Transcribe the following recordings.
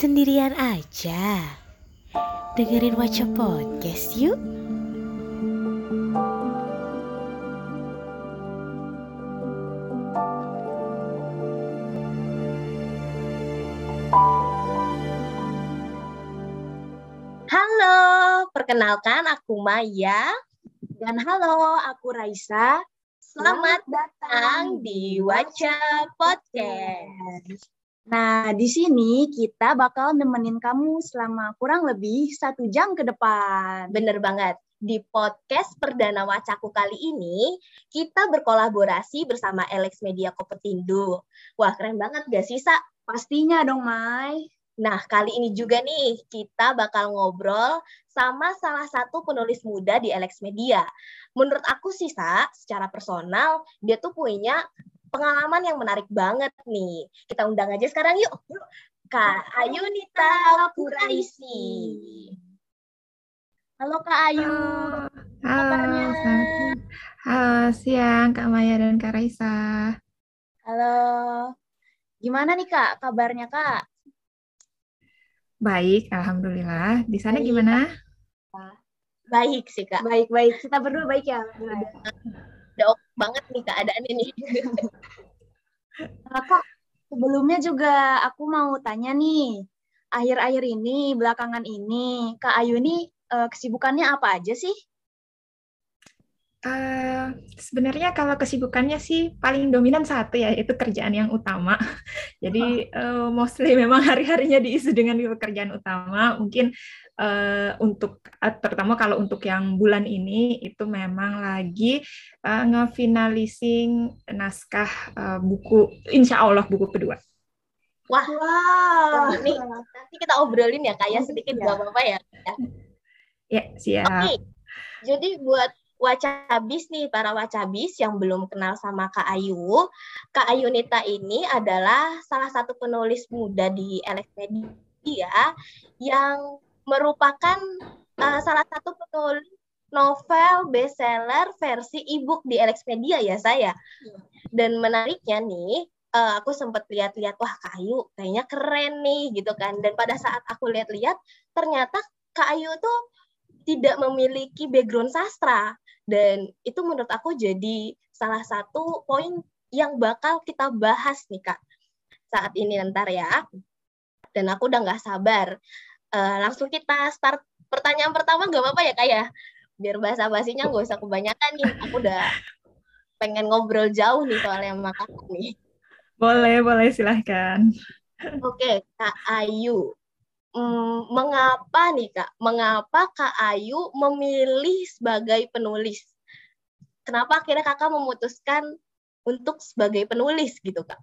Sendirian aja. Dengerin Waca Podcast yuk. Halo, perkenalkan aku Maya. Dan halo, aku Raisa. Selamat datang di Waca Podcast. Nah, di sini kita bakal nemenin kamu selama kurang lebih satu jam ke depan. Bener banget. Di podcast perdana Wacaku kali ini, kita berkolaborasi bersama Alex Media Kopetindo. Wah, keren banget gak sih, Sa? Pastinya dong, Mai. Nah, kali ini juga nih, kita bakal ngobrol sama salah satu penulis muda di Alex Media. Menurut aku sih, Sa, secara personal, dia tuh punya pengalaman yang menarik banget nih. Kita undang aja sekarang yuk. Yuk. Kak Ayunita Puraisi. Halo Kak Ayu. Halo, kabarnya? Halo, siang Kak Maya dan Kak Raisa. Halo. Gimana nih Kak kabarnya Kak? Baik, Alhamdulillah. Di sana Baik, gimana? Baik sih, Kak. Baik-baik. Kita berdua baik ya. Banget nih keadaannya nih. Nah, Kak, sebelumnya juga aku mau tanya nih. Akhir-akhir ini, belakangan ini, Kak Ayu ini eh, kesibukannya apa aja sih? Eh, sebenarnya kalau kesibukannya sih paling dominan satu ya, itu kerjaan yang utama. Jadi eh, mostly memang hari-harinya diisi dengan pekerjaan utama. Mungkin eh, untuk eh, terutama kalau untuk yang bulan ini itu memang lagi eh, ngefinalising naskah eh, buku, insya Allah buku kedua. Wah, Wow. ini nanti kita obrolin ya, kayak sedikit Ya. nggak apa-apa ya. Ya, siap. Oke, jadi buat wacabis nih, para wacabis yang belum kenal sama Kak Ayu, Kak Ayunita ini adalah salah satu penulis muda di Alex Media yang merupakan uh, salah satu penulis novel bestseller versi e-book di Alex Media ya saya. Dan menariknya nih, uh, aku sempat lihat-lihat, wah Kak Ayu kayaknya keren nih gitu kan. Dan pada saat aku lihat-lihat, ternyata Kak Ayu tuh tidak memiliki background sastra. Dan itu menurut aku jadi salah satu poin yang bakal kita bahas nih kak. Saat ini ntar ya. Dan aku udah nggak sabar. Eh, langsung kita start. Pertanyaan pertama nggak apa-apa ya kak ya? Biar bahasa basinya nggak usah kebanyakan nih. Aku udah pengen ngobrol jauh nih soalnya sama kakak nih. Boleh, boleh. Silahkan. Oke, Kak Ayu. Hmm, mengapa nih Kak? Mengapa Kak Ayu memilih sebagai penulis? Kenapa akhirnya Kakak memutuskan untuk sebagai penulis gitu Kak?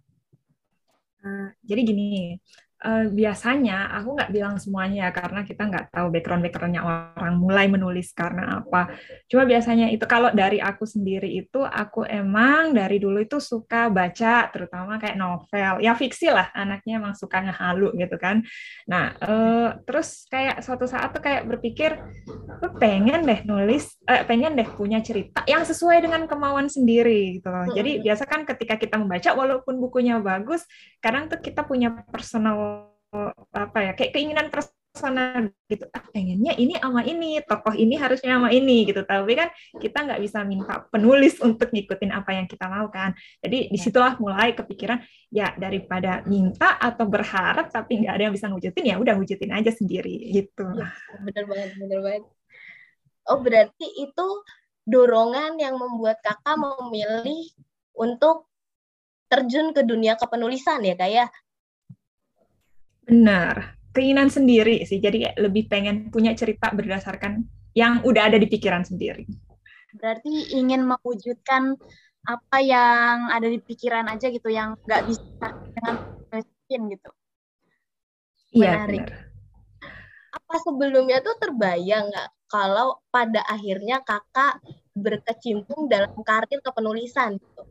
Uh, jadi gini, uh, biasanya aku nggak bilang semuanya ya karena kita nggak tahu background-backgroundnya orang mulai menulis karena apa. Cuma biasanya itu kalau dari aku sendiri itu aku emang dari dulu itu suka baca, terutama kayak novel, ya fiksi lah. Anaknya emang sukanya halu gitu kan. Nah, uh, terus kayak suatu saat tuh kayak berpikir, "Lu pengen deh nulis, eh, pengen deh punya cerita yang sesuai dengan kemauan sendiri gitu loh. Jadi biasa kan ketika kita membaca, walaupun bukunya bagus kadang tuh kita punya personal apa ya kayak keinginan personal gitu. Ah pengennya ini sama ini tokoh ini harusnya sama ini gitu. Tapi kan kita nggak bisa minta penulis untuk ngikutin apa yang kita mau kan. Jadi di situlah mulai kepikiran ya daripada minta atau berharap tapi nggak ada yang bisa wujudin ya udah wujudin aja sendiri gitu. Bener banget, bener banget. Oh berarti itu dorongan yang membuat Kakak memilih untuk terjun ke dunia kepenulisan ya Kak ya? Benar. Keinginan sendiri sih. Jadi lebih pengen punya cerita berdasarkan yang udah ada di pikiran sendiri. Berarti ingin mewujudkan apa yang ada di pikiran aja gitu yang nggak bisa dengan mesin gitu. iya benar. Apa sebelumnya tuh terbayang nggak kalau pada akhirnya Kakak berkecimpung dalam karir kepenulisan gitu?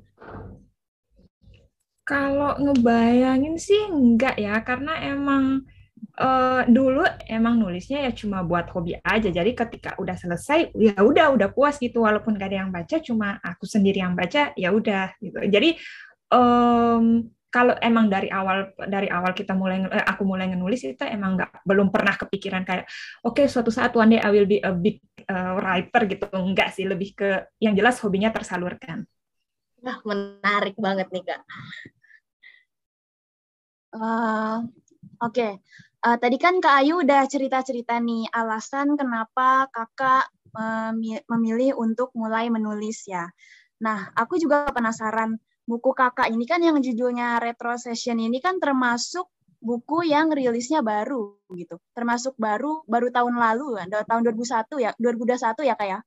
Kalau ngebayangin sih enggak ya, karena emang eh, dulu emang nulisnya ya cuma buat hobi aja. Jadi ketika udah selesai, ya udah udah puas gitu. Walaupun gak ada yang baca, cuma aku sendiri yang baca, ya udah gitu. Jadi em, kalau emang dari awal dari awal kita mulai eh, aku mulai nulis itu emang nggak belum pernah kepikiran kayak oke okay, suatu saat one day I will be a big uh, writer gitu enggak sih lebih ke yang jelas hobinya tersalurkan. Nah menarik banget nih kak. Uh, oke, okay. uh, tadi kan Kak Ayu udah cerita-cerita nih alasan kenapa kakak memilih untuk mulai menulis ya. Nah, aku juga penasaran buku kakak ini kan yang judulnya Retrocession ini kan termasuk buku yang rilisnya baru gitu. Termasuk baru baru tahun lalu ya, tahun 2001 ya, 2021 ya kak ya?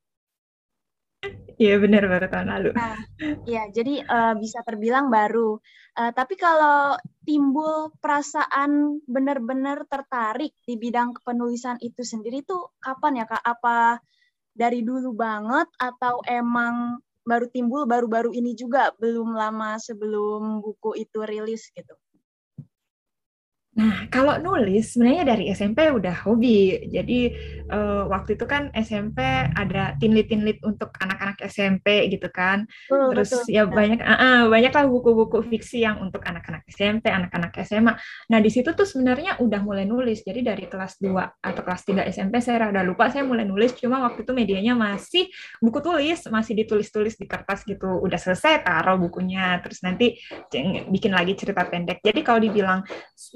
Iya benar baru tahun lalu. Nah, ya jadi uh, bisa terbilang baru. Uh, tapi kalau timbul perasaan benar-benar tertarik di bidang kepenulisan itu sendiri tuh kapan ya kak? Apa dari dulu banget atau emang baru timbul baru-baru ini juga belum lama sebelum buku itu rilis gitu. Nah, kalau nulis sebenarnya dari SMP udah hobi. Jadi uh, waktu itu kan SMP ada tinlit-tinlit untuk anak-anak SMP gitu kan. Oh, Terus betul. ya banyak uh, uh, banyak lah buku-buku fiksi yang untuk anak-anak SMP, anak-anak SMA. Nah, di situ tuh sebenarnya udah mulai nulis. Jadi dari kelas 2 atau kelas 3 SMP saya rada lupa saya mulai nulis cuma waktu itu medianya masih buku tulis, masih ditulis-tulis di kertas gitu. Udah selesai taruh bukunya, terus nanti bikin lagi cerita pendek. Jadi kalau dibilang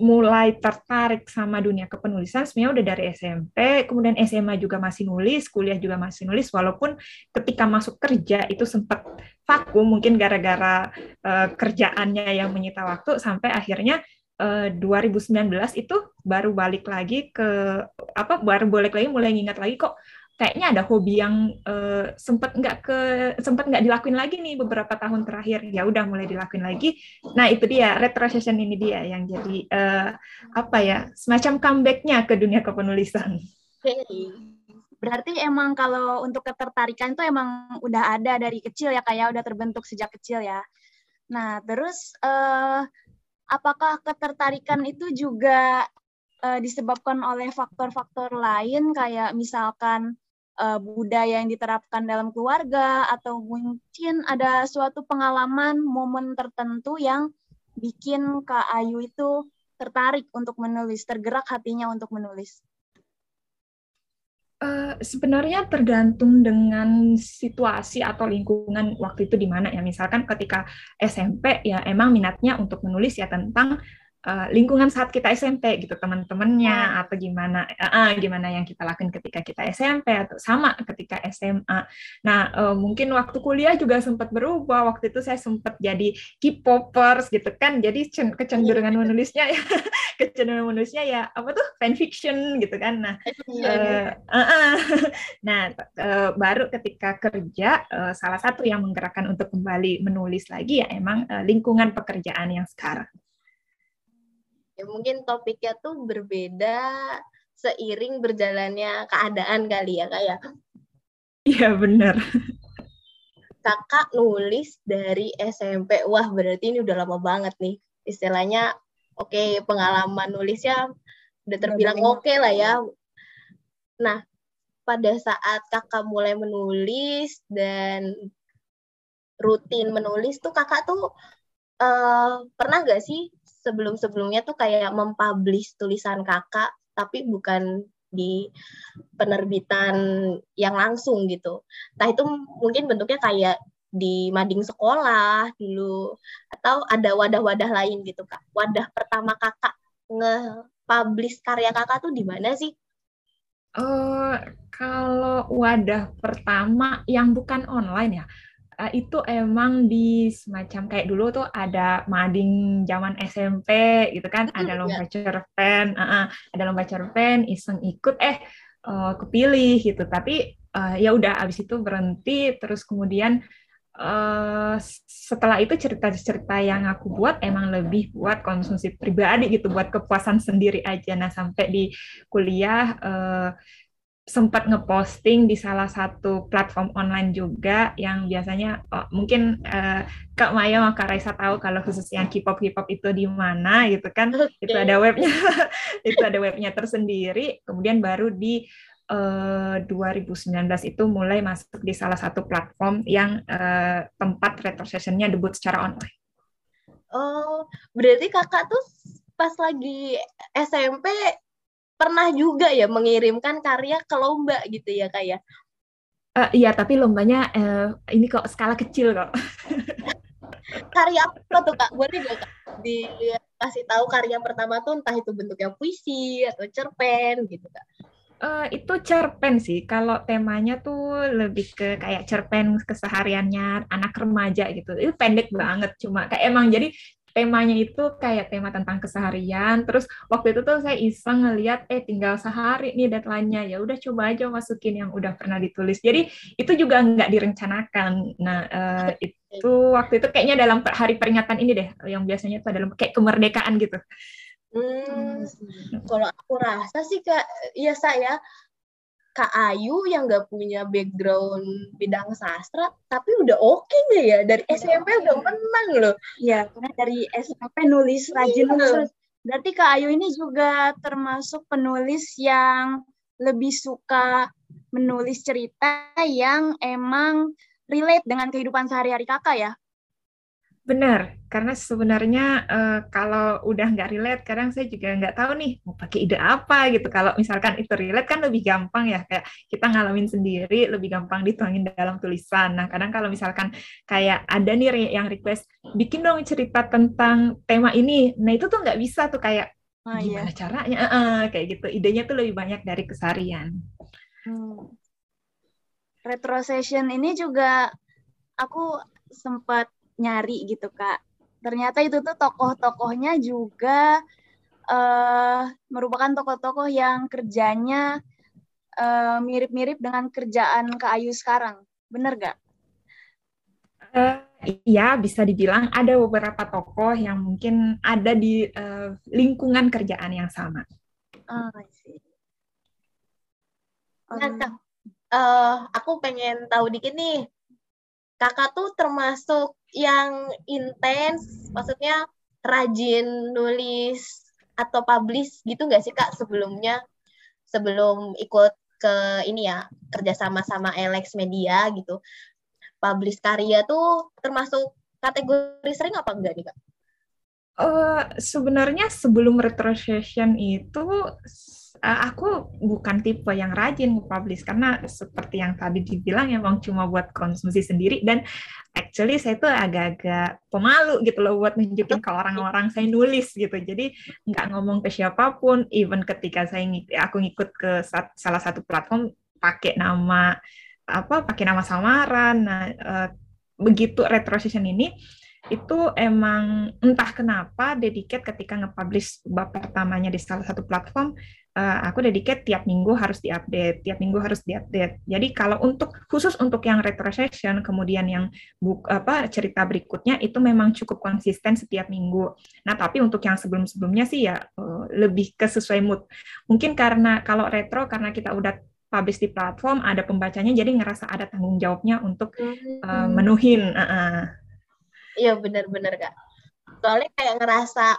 mulai mulai tertarik sama dunia kepenulisan sebenarnya udah dari SMP, kemudian SMA juga masih nulis, kuliah juga masih nulis, walaupun ketika masuk kerja itu sempat vakum mungkin gara-gara uh, kerjaannya yang menyita waktu sampai akhirnya uh, eh, 2019 itu baru balik lagi ke apa baru balik lagi mulai ngingat lagi kok kayaknya ada hobi yang uh, sempet nggak ke sempet nggak dilakuin lagi nih beberapa tahun terakhir. Ya udah mulai dilakuin lagi. Nah itu dia retrocession ini dia yang jadi uh, apa ya semacam comebacknya ke dunia kepenulisan. Berarti emang kalau untuk ketertarikan itu emang udah ada dari kecil ya kayak udah terbentuk sejak kecil ya? Nah terus uh, apakah ketertarikan itu juga disebabkan oleh faktor-faktor lain? Kayak misalkan uh, budaya yang diterapkan dalam keluarga atau mungkin ada suatu pengalaman momen tertentu yang bikin Kak Ayu itu tertarik untuk menulis, tergerak hatinya untuk menulis? Uh, sebenarnya tergantung dengan situasi atau lingkungan waktu itu di mana ya. Misalkan ketika SMP ya emang minatnya untuk menulis ya tentang uh, lingkungan saat kita SMP gitu teman-temannya hmm. atau gimana uh, gimana yang kita lakuin ketika kita SMP atau sama ketika SMA. Nah uh, mungkin waktu kuliah juga sempat berubah. Waktu itu saya sempat jadi K-popers gitu kan. Jadi kecenderungan menulisnya ya kecenderungan menulisnya ya apa tuh fanfiction gitu kan. Nah uh, uh, uh, nah uh, baru ketika kerja uh, salah satu yang menggerakkan untuk kembali menulis lagi ya emang uh, lingkungan pekerjaan yang sekarang ya mungkin topiknya tuh berbeda seiring berjalannya keadaan kali ya kayak ya? iya benar kakak nulis dari SMP wah berarti ini udah lama banget nih. Istilahnya oke okay, pengalaman nulisnya udah terbilang oke okay lah ya. Nah pada saat kakak mulai menulis dan rutin menulis tuh kakak tuh uh, pernah gak sih sebelum-sebelumnya tuh kayak mempublish tulisan kakak tapi bukan di penerbitan yang langsung gitu. Nah itu mungkin bentuknya kayak di mading sekolah dulu atau ada wadah-wadah lain gitu kak. Wadah pertama kakak nge-publish karya kakak tuh di mana sih? Uh, kalau wadah pertama yang bukan online ya, uh, itu emang di semacam kayak dulu tuh ada mading zaman SMP gitu kan. Ada iya. lomba cerpen uh, uh, ada lomba cerpen iseng ikut eh uh, kepilih gitu. Tapi uh, ya udah abis itu berhenti. Terus kemudian uh, setelah itu cerita-cerita yang aku buat emang lebih buat konsumsi pribadi gitu buat kepuasan sendiri aja. Nah sampai di kuliah uh, sempat ngeposting di salah satu platform online juga yang biasanya oh, mungkin uh, Kak Maya sama Kak Raisa tahu kalau khusus yang K-pop K-pop itu di mana gitu kan okay. itu ada webnya itu ada webnya tersendiri kemudian baru di uh, eh, 2019 itu mulai masuk di salah satu platform yang uh, tempat retro sessionnya debut secara online. Oh, berarti kakak tuh pas lagi SMP pernah juga ya mengirimkan karya ke lomba gitu ya kak ya? Uh, iya, tapi lombanya uh, ini kok skala kecil kok. karya apa tuh kak? Boleh gak kak dikasih tahu karya pertama tuh entah itu bentuknya puisi atau cerpen gitu kak? Uh, itu cerpen sih. Kalau temanya tuh lebih ke kayak cerpen kesehariannya anak remaja gitu. Itu pendek banget, cuma kayak emang jadi temanya itu kayak tema tentang keseharian. Terus waktu itu tuh saya iseng ngeliat, eh tinggal sehari nih deadline-nya. Ya udah coba aja masukin yang udah pernah ditulis. Jadi itu juga nggak direncanakan. Nah uh, itu waktu itu kayaknya dalam hari peringatan ini deh, yang biasanya itu adalah kayak kemerdekaan gitu. Hmm, kalau aku rasa sih kak, ya saya Kak Ayu yang nggak punya background bidang sastra, tapi udah oke okay ya dari SMP udah menang loh. Iya, karena dari SMP nulis rajin iya. nulis. Berarti Kak Ayu ini juga termasuk penulis yang lebih suka menulis cerita yang emang relate dengan kehidupan sehari-hari kakak ya? Benar, karena sebenarnya uh, kalau udah nggak relate, kadang saya juga nggak tahu nih mau pakai ide apa gitu. Kalau misalkan itu relate kan lebih gampang ya, kayak kita ngalamin sendiri, lebih gampang dituangin dalam tulisan. Nah, kadang kalau misalkan kayak ada nih yang request, bikin dong cerita tentang tema ini. Nah, itu tuh nggak bisa tuh kayak oh, gimana iya. caranya, uh, uh, kayak gitu. Idenya tuh lebih banyak dari kesarian. Hmm. Retro session ini juga aku sempat nyari gitu kak ternyata itu tuh tokoh-tokohnya juga uh, merupakan tokoh-tokoh yang kerjanya uh, mirip-mirip dengan kerjaan Kak Ayu sekarang. Bener gak? Uh, iya, bisa dibilang ada beberapa tokoh yang mungkin ada di uh, lingkungan kerjaan yang sama. Oh, Nah, uh, aku pengen tahu dikit nih, kakak tuh termasuk yang intens, maksudnya rajin nulis atau publish gitu nggak sih kak sebelumnya sebelum ikut ke ini ya kerja sama sama Alex Media gitu publish karya tuh termasuk kategori sering apa enggak nih kak? Uh, sebenarnya sebelum retrocession itu uh, aku bukan tipe yang rajin publish karena seperti yang tadi dibilang emang cuma buat konsumsi sendiri. Dan actually saya tuh agak-agak pemalu gitu loh buat nunjukin ke orang-orang saya nulis gitu. Jadi nggak ngomong ke siapa pun even ketika saya aku ngikut ke salah satu platform pakai nama apa pakai nama samaran nah uh, begitu retrocession ini itu emang entah kenapa dedicate ketika nge-publish bab pertamanya di salah satu platform uh, aku dedicate tiap minggu harus diupdate, tiap minggu harus diupdate. Jadi kalau untuk khusus untuk yang retrocession, kemudian yang buk, apa cerita berikutnya itu memang cukup konsisten setiap minggu. Nah tapi untuk yang sebelum-sebelumnya sih ya uh, lebih ke sesuai mood. Mungkin karena kalau retro karena kita udah publish di platform ada pembacanya jadi ngerasa ada tanggung jawabnya untuk uh, menuhin. Uh -uh Iya benar-benar kak. Soalnya kayak ngerasa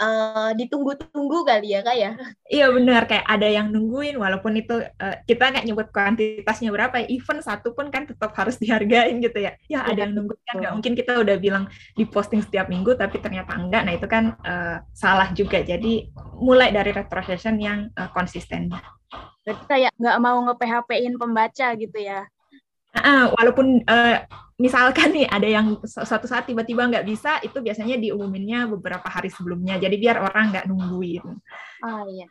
uh, ditunggu-tunggu kali ya kak ya. Iya benar kayak ada yang nungguin walaupun itu uh, kita nggak nyebut kuantitasnya berapa ya. Even satu pun kan tetap harus dihargain gitu ya. Ya ada yang nungguin kan nggak mungkin kita udah bilang di posting setiap minggu tapi ternyata enggak. Nah itu kan uh, salah juga. Jadi mulai dari retrocession yang uh, konsisten. Berarti kayak nggak mau nge-PHP-in pembaca gitu ya. Uh, walaupun uh, misalkan nih ada yang suatu saat tiba-tiba nggak bisa, itu biasanya diumuminnya beberapa hari sebelumnya. Jadi biar orang nggak nungguin. Oh iya.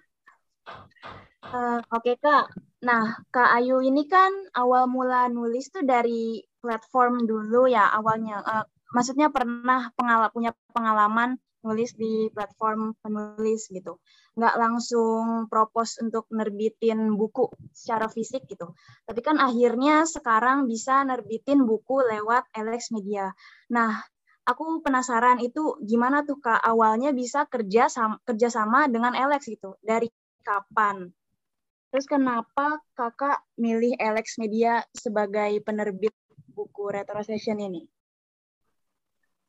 Uh, Oke okay, kak. Nah kak Ayu ini kan awal mula nulis tuh dari platform dulu ya awalnya. Uh, maksudnya pernah pengal punya pengalaman nulis di platform penulis gitu. Nggak langsung propose untuk nerbitin buku secara fisik gitu. Tapi kan akhirnya sekarang bisa nerbitin buku lewat Alex Media. Nah, aku penasaran itu gimana tuh Kak awalnya bisa kerja sama, kerja sama dengan Alex gitu. Dari kapan? Terus kenapa Kakak milih Alex Media sebagai penerbit buku Retro Session ini?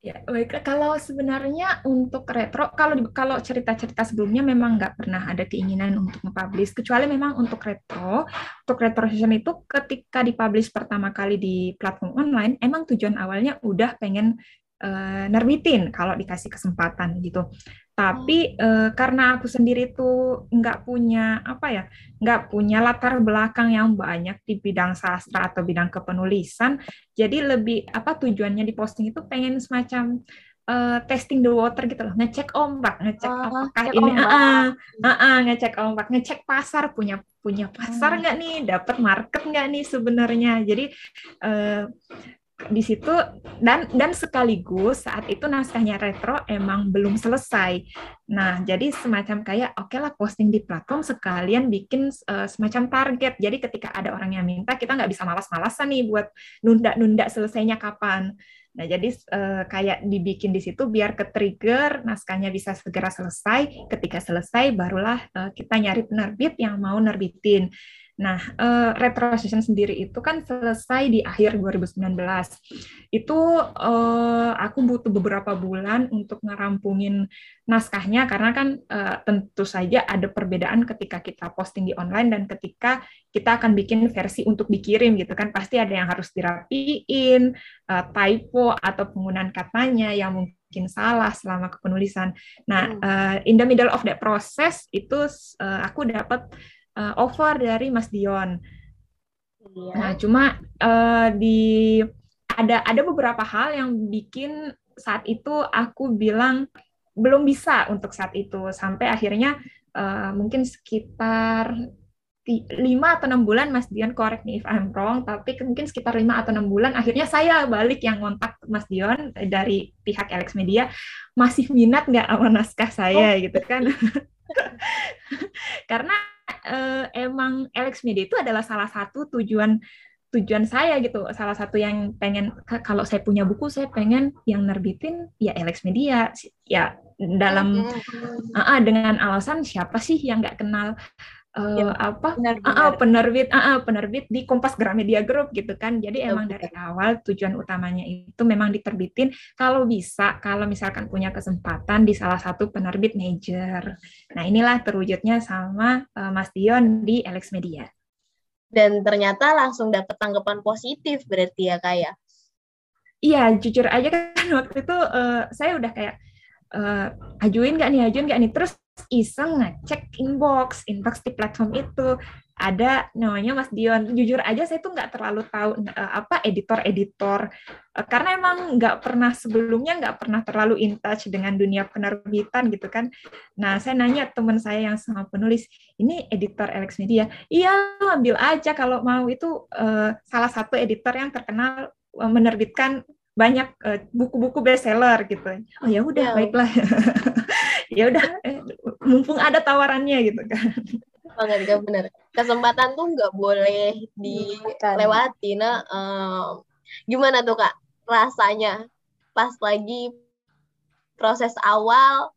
Ya, baik. Kalau sebenarnya untuk retro, kalau kalau cerita-cerita sebelumnya memang nggak pernah ada keinginan untuk mempublish, kecuali memang untuk retro. Untuk retro session itu ketika dipublish pertama kali di platform online, emang tujuan awalnya udah pengen uh, nerbitin kalau dikasih kesempatan gitu. Tapi uh, karena aku sendiri tuh nggak punya apa ya, nggak punya latar belakang yang banyak di bidang sastra atau bidang kepenulisan, jadi lebih apa tujuannya di posting itu pengen semacam uh, testing the water gitu loh, ngecek ombak, ngecek oh, apakah ini, ombak. Uh, uh, uh, ngecek ombak, ngecek pasar punya punya pasar hmm. nggak nih, dapat market nggak nih sebenarnya. Jadi uh, di situ dan dan sekaligus saat itu naskahnya retro emang belum selesai. Nah, jadi semacam kayak oke okay lah posting di platform sekalian bikin uh, semacam target. Jadi ketika ada orang yang minta, kita nggak bisa malas-malasan nih buat nunda-nunda selesainya kapan. Nah, jadi uh, kayak dibikin di situ biar ke trigger naskahnya bisa segera selesai. Ketika selesai barulah uh, kita nyari penerbit yang mau nerbitin. Nah, uh, retro session sendiri itu kan selesai di akhir 2019. Itu uh, aku butuh beberapa bulan untuk ngerampungin naskahnya karena kan uh, tentu saja ada perbedaan ketika kita posting di online dan ketika kita akan bikin versi untuk dikirim gitu kan pasti ada yang harus dirapiin, uh, typo atau penggunaan katanya yang mungkin salah selama kepenulisan. Nah, uh, in the middle of that process itu uh, aku dapat uh, offer dari Mas Dion. Iya. Nah, cuma uh, di ada ada beberapa hal yang bikin saat itu aku bilang belum bisa untuk saat itu sampai akhirnya uh, mungkin sekitar lima atau enam bulan Mas Dion correct nih if I'm wrong tapi mungkin sekitar lima atau enam bulan akhirnya saya balik yang kontak Mas Dion dari pihak Alex Media masih minat nggak sama naskah saya oh. gitu kan karena uh, emang Alex Media itu adalah salah satu tujuan tujuan saya gitu. Salah satu yang pengen kalau saya punya buku saya pengen yang nerbitin ya Alex Media. Ya dalam uh, uh, dengan alasan siapa sih yang nggak kenal uh, ya, apa? benar, benar. Uh, uh, penerbit. Uh, uh, penerbit di Kompas Gramedia Group gitu kan. Jadi emang dari awal tujuan utamanya itu memang diterbitin kalau bisa kalau misalkan punya kesempatan di salah satu penerbit major. Nah inilah terwujudnya sama uh, Mas Dion di Alex Media. Dan ternyata langsung dapat tanggapan positif berarti ya kayak ya? iya jujur aja kan waktu itu uh, saya udah kayak uh, ajuin nggak nih ajuin nggak nih? Terus iseng ngecek inbox inbox di platform itu ada namanya Mas Dion jujur aja saya tuh nggak terlalu tahu uh, apa editor-editor uh, karena emang nggak pernah sebelumnya nggak pernah terlalu in touch dengan dunia penerbitan gitu kan nah saya nanya teman saya yang sama penulis ini editor Alex Media iya ambil aja kalau mau itu uh, salah satu editor yang terkenal uh, menerbitkan banyak buku-buku uh, bestseller gitu. Oh ya udah, ya. baiklah. ya udah, mumpung ada tawarannya gitu kan. Banget, oh, gak benar. Kesempatan tuh nggak boleh dilewati. Nah, um, gimana tuh kak rasanya pas lagi proses awal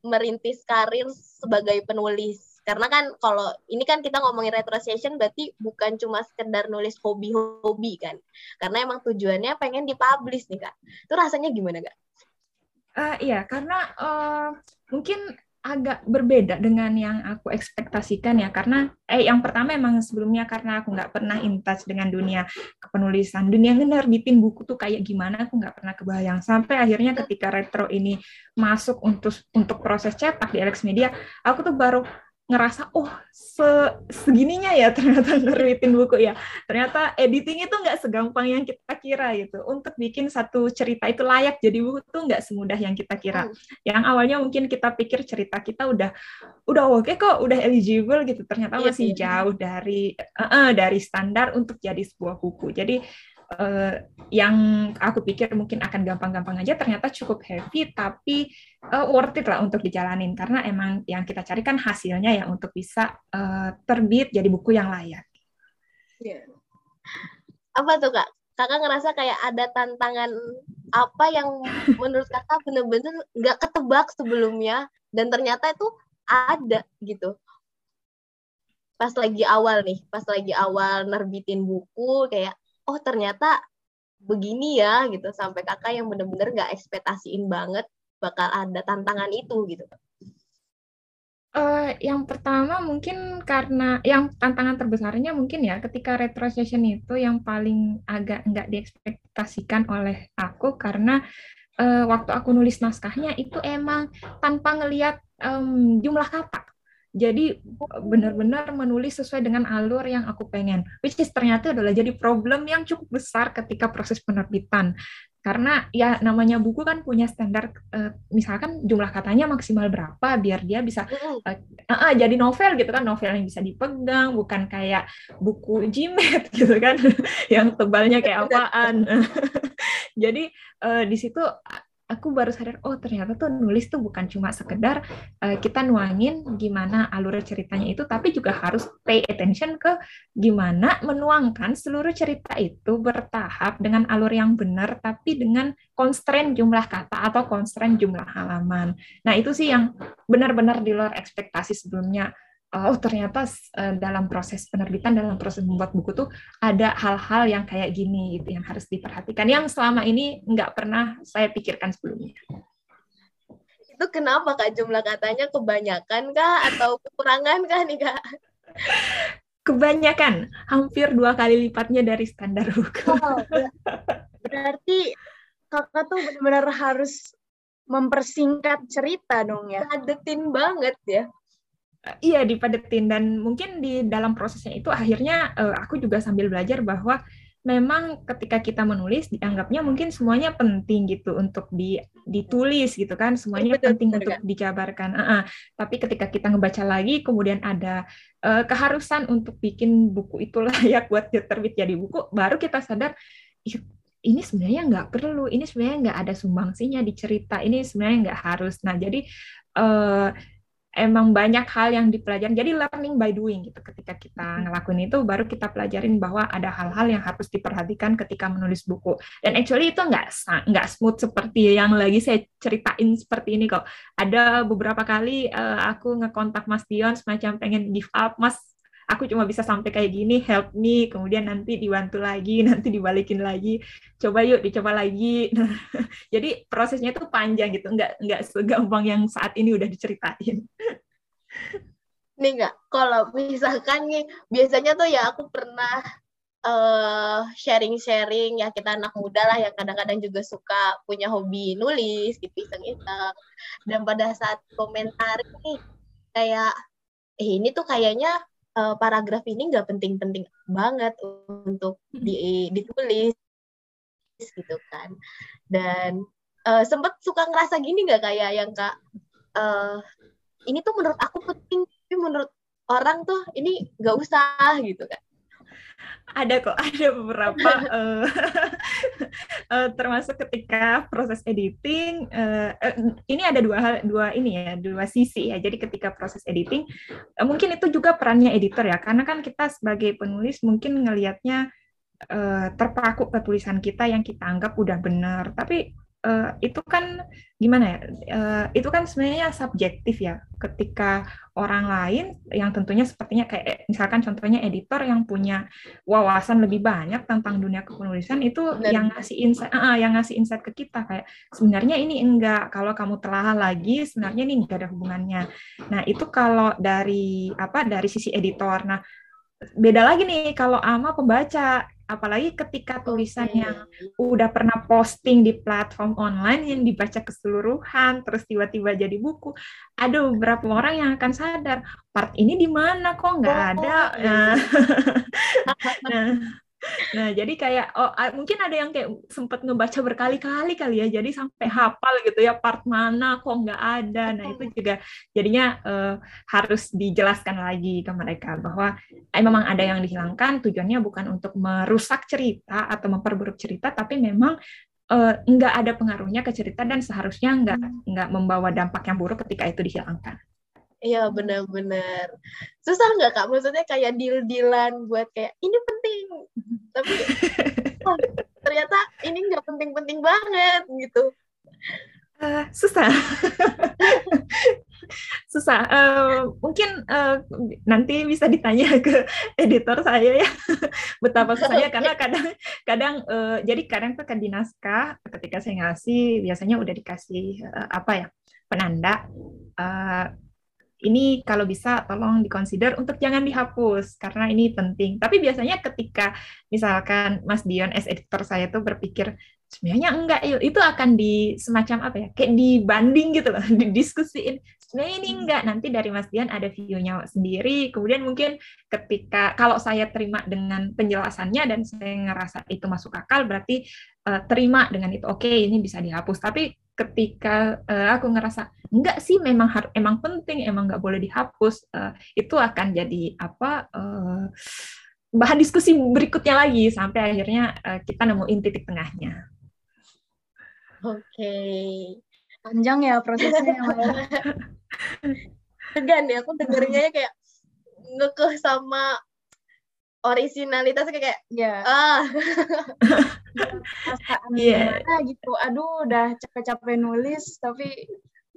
merintis karir sebagai penulis karena kan kalau ini kan kita ngomongin retro session berarti bukan cuma sekedar nulis hobi-hobi kan karena emang tujuannya pengen dipublish nih kak itu rasanya gimana kak? Uh, iya karena uh, mungkin agak berbeda dengan yang aku ekspektasikan ya. Karena eh yang pertama emang sebelumnya karena aku nggak pernah in touch dengan dunia kepenulisan. Dunia bikin buku tuh kayak gimana aku nggak pernah kebayang. Sampai akhirnya ketika retro ini masuk untuk untuk proses cetak di Alex Media aku tuh baru ngerasa oh se segininya ya ternyata nerbitin buku ya. Ternyata editing itu nggak segampang yang kita kira gitu. Untuk bikin satu cerita itu layak jadi buku tuh nggak semudah yang kita kira. Hmm. yang awalnya mungkin kita pikir cerita kita udah udah oke okay kok udah eligible gitu. Ternyata iya masih iya. jauh dari uh, uh, dari standar untuk jadi sebuah buku. Jadi uh, yang aku pikir mungkin akan gampang-gampang aja ternyata cukup heavy tapi uh, worth it lah untuk dijalanin karena emang yang kita cari kan hasilnya ya untuk bisa uh, terbit jadi buku yang layak. Yeah. Apa tuh kak? Kakak ngerasa kayak ada tantangan apa yang menurut kakak bener-bener nggak ketebak sebelumnya dan ternyata itu ada gitu pas lagi awal nih, pas lagi awal nerbitin buku kayak oh ternyata begini ya gitu sampai kakak yang bener-bener gak ekspektasiin banget bakal ada tantangan itu gitu Uh, yang pertama mungkin karena yang tantangan terbesarnya mungkin ya ketika retro session itu yang paling agak nggak diekspektasikan oleh aku karena uh, waktu aku nulis naskahnya itu emang tanpa ngelihat um, jumlah kata. Jadi benar-benar menulis sesuai dengan alur yang aku pengen. Which is ternyata adalah jadi problem yang cukup besar ketika proses penerbitan. Karena ya namanya buku kan punya standar uh, misalkan jumlah katanya maksimal berapa biar dia bisa uh, uh, uh, jadi novel gitu kan. Novel yang bisa dipegang bukan kayak buku jimet gitu kan. Yang tebalnya kayak apaan. Jadi uh, di situ aku baru sadar oh ternyata tuh nulis tuh bukan cuma sekedar uh, kita nuangin gimana alur ceritanya itu tapi juga harus pay attention ke gimana menuangkan seluruh cerita itu bertahap dengan alur yang benar tapi dengan constraint jumlah kata atau constraint jumlah halaman. Nah, itu sih yang benar-benar di luar ekspektasi sebelumnya oh ternyata uh, dalam proses penerbitan dalam proses membuat buku tuh ada hal-hal yang kayak gini gitu yang harus diperhatikan yang selama ini nggak pernah saya pikirkan sebelumnya. Itu kenapa kak jumlah katanya kebanyakan kak atau kekurangan kak nih kak? Kebanyakan, hampir dua kali lipatnya dari standar buku. Oh, berarti kakak tuh benar-benar harus mempersingkat cerita dong ya. Padetin banget ya iya dipadetin. Dan mungkin di dalam prosesnya itu akhirnya uh, aku juga sambil belajar bahwa memang ketika kita menulis dianggapnya mungkin semuanya penting gitu untuk di, ditulis gitu kan. Semuanya betul, penting betul, untuk kan? dijabarkan. Uh -uh. tapi ketika kita ngebaca lagi kemudian ada uh, keharusan untuk bikin buku itu layak buat terbit jadi buku baru kita sadar ini sebenarnya nggak perlu. Ini sebenarnya nggak ada sumbangsinya di cerita. Ini sebenarnya nggak harus. Nah jadi uh, emang banyak hal yang dipelajari. Jadi learning by doing gitu. Ketika kita ngelakuin itu, baru kita pelajarin bahwa ada hal-hal yang harus diperhatikan ketika menulis buku. Dan actually itu nggak nggak smooth seperti yang lagi saya ceritain seperti ini kok. Ada beberapa kali uh, aku ngekontak Mas Dion semacam pengen give up, Mas aku cuma bisa sampai kayak gini help me kemudian nanti dibantu lagi nanti dibalikin lagi. Coba yuk dicoba lagi. Nah, jadi prosesnya itu panjang gitu. Nggak nggak segampang yang saat ini udah diceritain. Nih nggak kalau misalkan nih biasanya tuh ya aku pernah uh, sharing-sharing ya kita anak muda lah yang kadang-kadang juga suka punya hobi nulis gitu iseng-iseng. Dan pada saat komentar nih kayak eh ini tuh kayaknya uh, paragraf ini nggak penting-penting banget untuk di, ditulis gitu kan. Dan uh, sempet suka ngerasa gini nggak kayak yang kak uh, ini tuh menurut aku penting tapi menurut orang tuh ini nggak usah gitu kan ada kok ada beberapa uh, uh, termasuk ketika proses editing uh, uh, ini ada dua hal dua ini ya dua sisi ya. Jadi ketika proses editing uh, mungkin itu juga perannya editor ya. Karena kan kita sebagai penulis mungkin ngelihatnya uh, terpaku ke tulisan kita yang kita anggap udah benar. Tapi uh, itu kan gimana ya? Uh, itu kan sebenarnya subjektif ya. Ketika orang lain yang tentunya sepertinya kayak eh, misalkan contohnya editor yang punya wawasan lebih banyak tentang dunia kepenulisan itu Benar. yang ngasih insight, uh, yang ngasih insight ke kita kayak sebenarnya ini enggak. Kalau kamu telah lagi sebenarnya ini enggak ada hubungannya. Nah itu kalau dari apa dari sisi editor. Nah beda lagi nih kalau ama pembaca apalagi ketika tulisan yang udah pernah posting di platform online yang dibaca keseluruhan terus tiba-tiba jadi buku ada beberapa orang yang akan sadar part ini di mana? Kok nggak oh, ada? nah, nah Nah, jadi kayak oh mungkin ada yang kayak sempat ngebaca berkali-kali kali ya, jadi sampai hafal gitu ya part mana kok nggak ada. Nah, itu juga jadinya uh, harus dijelaskan lagi ke mereka bahwa eh, memang ada yang dihilangkan tujuannya bukan untuk merusak cerita atau memperburuk cerita, tapi memang uh, nggak ada pengaruhnya ke cerita dan seharusnya nggak nggak membawa dampak yang buruk ketika itu dihilangkan. Iya benar-benar. Susah nggak kak? Maksudnya kayak deal-dealan buat kayak ini penting, tapi oh, ternyata ini nggak penting-penting banget gitu. Uh, susah. susah. Uh, mungkin uh, nanti bisa ditanya ke editor saya ya betapa susahnya karena kadang kadang uh, jadi kadang tuh kan di naskah ketika saya ngasih biasanya udah dikasih uh, apa ya penanda. Uh, ini kalau bisa tolong dikonsider untuk jangan dihapus karena ini penting. Tapi biasanya ketika misalkan Mas Dion as editor saya tuh berpikir sebenarnya enggak yuk. Itu akan di semacam apa ya? Kayak dibanding gitu loh didiskusiin. Sebenarnya ini enggak. Nanti dari Mas Dian ada view-nya sendiri. Kemudian mungkin ketika kalau saya terima dengan penjelasannya dan saya ngerasa itu masuk akal berarti uh, terima dengan itu. Oke okay, ini bisa dihapus. Tapi ketika uh, aku ngerasa enggak sih memang har emang penting emang nggak boleh dihapus uh, itu akan jadi apa uh, bahan diskusi berikutnya lagi sampai akhirnya uh, kita nemuin titik tengahnya. Oke. Okay. Panjang ya prosesnya. Tegan ya, aku dengerinnya kayak ngekeh sama originalitas kayak ya ah. Yeah. gitu. Aduh udah capek-capek nulis tapi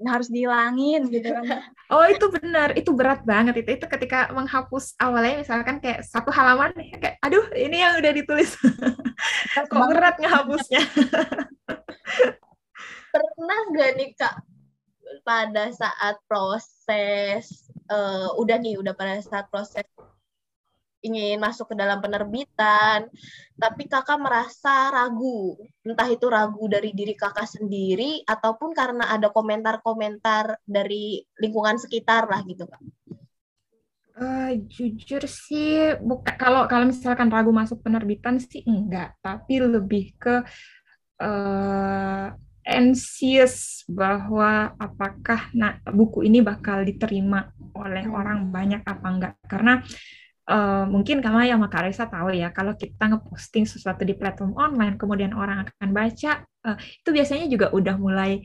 harus dihilangin gitu kan. Oh itu benar. Itu berat banget itu. Itu ketika menghapus awalnya misalkan kayak satu halaman kayak aduh ini yang udah ditulis. Kok berat ngehapusnya? Pernah gak nih kak pada saat proses uh, udah nih udah pada saat proses ingin masuk ke dalam penerbitan, tapi kakak merasa ragu, entah itu ragu dari diri kakak sendiri ataupun karena ada komentar-komentar dari lingkungan sekitar lah gitu kak. Uh, jujur sih, buka kalau kalau misalkan ragu masuk penerbitan sih enggak, tapi lebih ke uh, anxious bahwa apakah nah, buku ini bakal diterima oleh hmm. orang banyak apa enggak karena uh, mungkin kamu yang Makaresa tahu ya kalau kita ngeposting sesuatu di platform online kemudian orang akan baca uh, itu biasanya juga udah mulai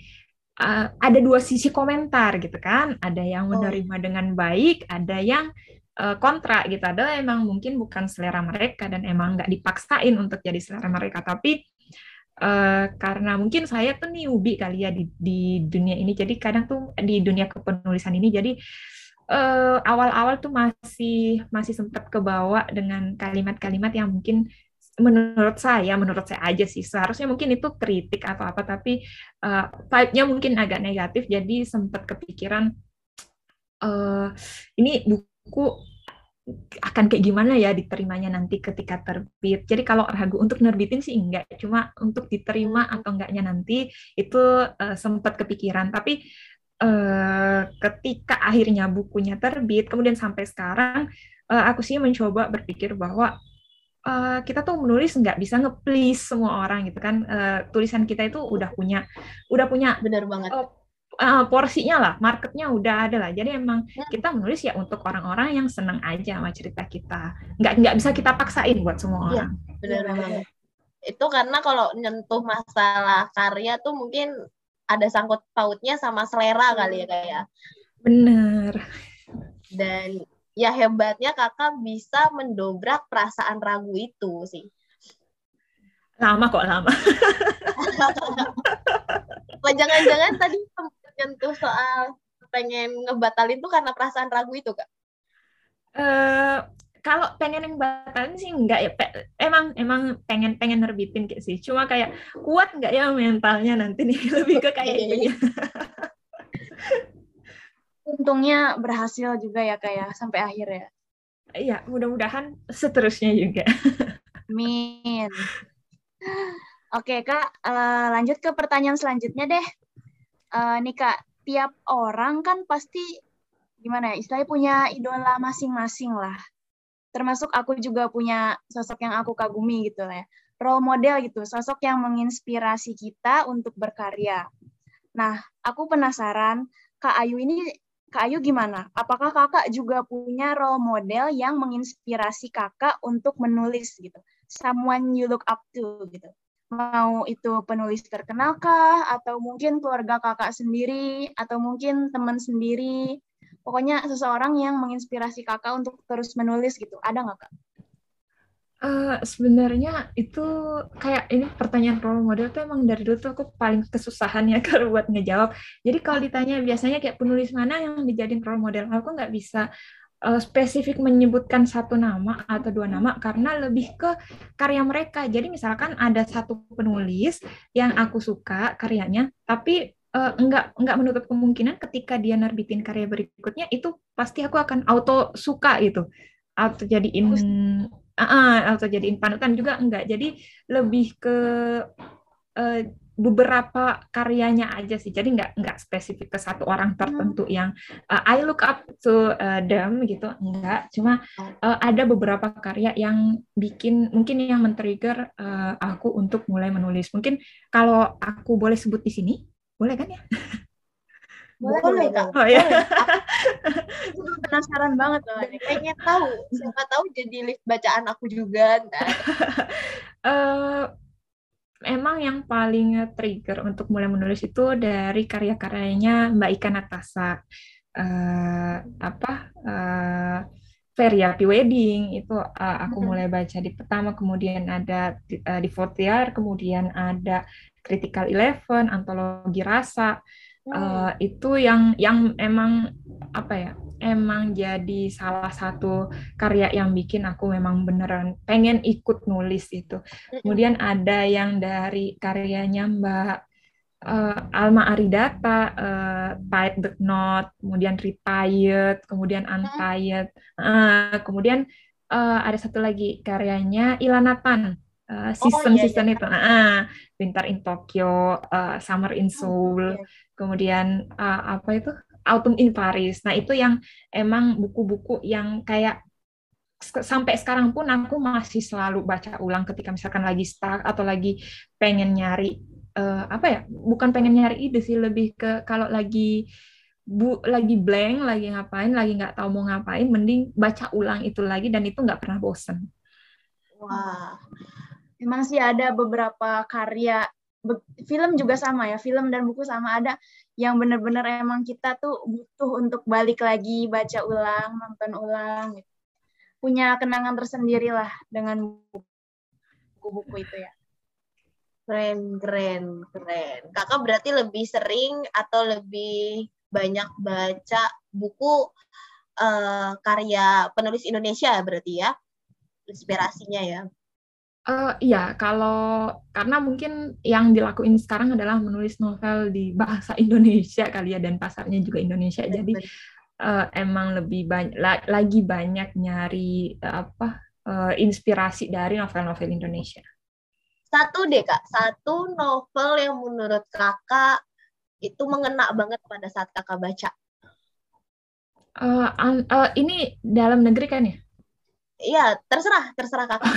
uh, ada dua sisi komentar gitu kan ada yang oh. menerima oh. dengan baik ada yang uh, kontra gitu ada emang mungkin bukan selera mereka dan emang nggak dipaksain untuk jadi selera mereka tapi Uh, karena mungkin saya tuh newbie kali ya di, di dunia ini jadi kadang tuh di dunia kepenulisan ini jadi eh, awal-awal tuh masih masih sempat kebawa dengan kalimat-kalimat yang mungkin menurut saya menurut saya aja sih seharusnya mungkin itu kritik atau apa tapi uh, vibe-nya mungkin agak negatif jadi sempat kepikiran uh, ini buku akan kayak gimana ya diterimanya nanti ketika terbit. Jadi kalau ragu untuk nerbitin sih enggak, cuma untuk diterima atau enggaknya nanti itu uh, sempat kepikiran. Tapi uh, ketika akhirnya bukunya terbit, kemudian sampai sekarang uh, aku sih mencoba berpikir bahwa uh, kita tuh menulis nggak bisa nge-please semua orang gitu kan. Uh, tulisan kita itu udah punya, udah punya benar banget. Uh, uh, porsinya lah, marketnya udah ada lah. Jadi emang ya. kita menulis ya untuk orang-orang yang senang aja sama cerita kita. Nggak nggak bisa kita paksain buat semua iya, orang. Ya, benar banget. Itu karena kalau nyentuh masalah karya tuh mungkin ada sangkut pautnya sama selera kali ya kayak. Ya. Bener. Dan ya hebatnya kakak bisa mendobrak perasaan ragu itu sih. Lama kok lama. Jangan-jangan tadi nyentuh soal pengen ngebatalin tuh karena perasaan ragu itu kak? Uh, kalau pengen yang batalin sih enggak ya emang emang pengen pengen nerbitin kayak sih. Cuma kayak kuat enggak ya mentalnya nanti nih? Lebih ke kayak gitu untungnya berhasil juga ya kayak ya, sampai akhir ya. Iya mudah-mudahan seterusnya juga. Amin. Oke kak, uh, lanjut ke pertanyaan selanjutnya deh. Uh, nih kak, tiap orang kan pasti gimana ya, istilahnya punya idola masing-masing lah. Termasuk aku juga punya sosok yang aku kagumi gitu ya. Role model gitu, sosok yang menginspirasi kita untuk berkarya. Nah, aku penasaran, Kak Ayu ini, Kak Ayu gimana? Apakah kakak juga punya role model yang menginspirasi kakak untuk menulis gitu? Someone you look up to gitu mau itu penulis terkenal kah atau mungkin keluarga kakak sendiri atau mungkin teman sendiri pokoknya seseorang yang menginspirasi kakak untuk terus menulis gitu ada nggak kak? Uh, sebenarnya itu kayak ini pertanyaan role model tuh emang dari dulu tuh aku paling kesusahan ya kalau buat ngejawab. Jadi kalau ditanya biasanya kayak penulis mana yang dijadiin role model, aku nggak bisa uh, spesifik menyebutkan satu nama atau dua nama karena lebih ke karya mereka. Jadi misalkan ada satu penulis yang aku suka karyanya, tapi uh, enggak enggak menutup kemungkinan ketika dia nerbitin karya berikutnya itu pasti aku akan auto suka gitu. Auto jadiin uh, auto jadiin panutan juga enggak. Jadi lebih ke uh, beberapa karyanya aja sih. Jadi nggak nggak spesifik ke satu orang tertentu hmm. yang uh, I look up to uh, them gitu. Enggak, cuma uh, ada beberapa karya yang bikin mungkin yang men-trigger uh, aku untuk mulai menulis. Mungkin kalau aku boleh sebut di sini, boleh kan ya? Boleh, boleh Kak. Oh ya. Aku penasaran banget loh. Pengen tahu, siapa tahu jadi lift bacaan aku juga. uh, emang yang paling trigger untuk mulai menulis itu dari karya-karyanya Mbak Ika Natasa. Uh, apa uh, Feria Wedding itu uh, aku mulai baca di pertama kemudian ada di, uh, di Fortier kemudian ada Critical Eleven antologi rasa uh, itu yang yang emang apa ya emang jadi salah satu karya yang bikin aku memang beneran pengen ikut nulis itu. Kemudian ada yang dari karyanya Mbak uh, Alma Aridata, uh, Tied But Not, kemudian Retired, kemudian Untied, uh, kemudian uh, ada satu lagi karyanya Ilana Tan, uh, season oh, iya, season iya. itu, uh, Winter in Tokyo, uh, Summer in Seoul, oh, iya. kemudian uh, apa itu Autumn in Paris. Nah, itu yang emang buku-buku yang kayak sampai sekarang pun aku masih selalu baca ulang ketika misalkan lagi stuck atau lagi pengen nyari uh, apa ya? Bukan pengen nyari ide sih, lebih ke kalau lagi bu lagi blank, lagi ngapain, lagi nggak tahu mau ngapain, mending baca ulang itu lagi dan itu nggak pernah bosen. Wah, emang sih ada beberapa karya film juga sama ya, film dan buku sama. Ada yang benar-benar emang kita tuh butuh untuk balik lagi baca ulang nonton ulang. Gitu. punya kenangan tersendiri lah dengan buku-buku itu ya. Keren keren keren. Kakak berarti lebih sering atau lebih banyak baca buku uh, karya penulis Indonesia berarti ya? Inspirasinya ya Uh, iya, kalau karena mungkin yang dilakuin sekarang adalah menulis novel di bahasa Indonesia kali ya dan pasarnya juga Indonesia. Jadi uh, emang lebih banyak lagi banyak nyari uh, apa uh, inspirasi dari novel-novel Indonesia. Satu deh kak, satu novel yang menurut kakak itu mengena banget pada saat kakak baca. Uh, uh, ini dalam negeri kan ya? Iya, terserah, terserah kakak.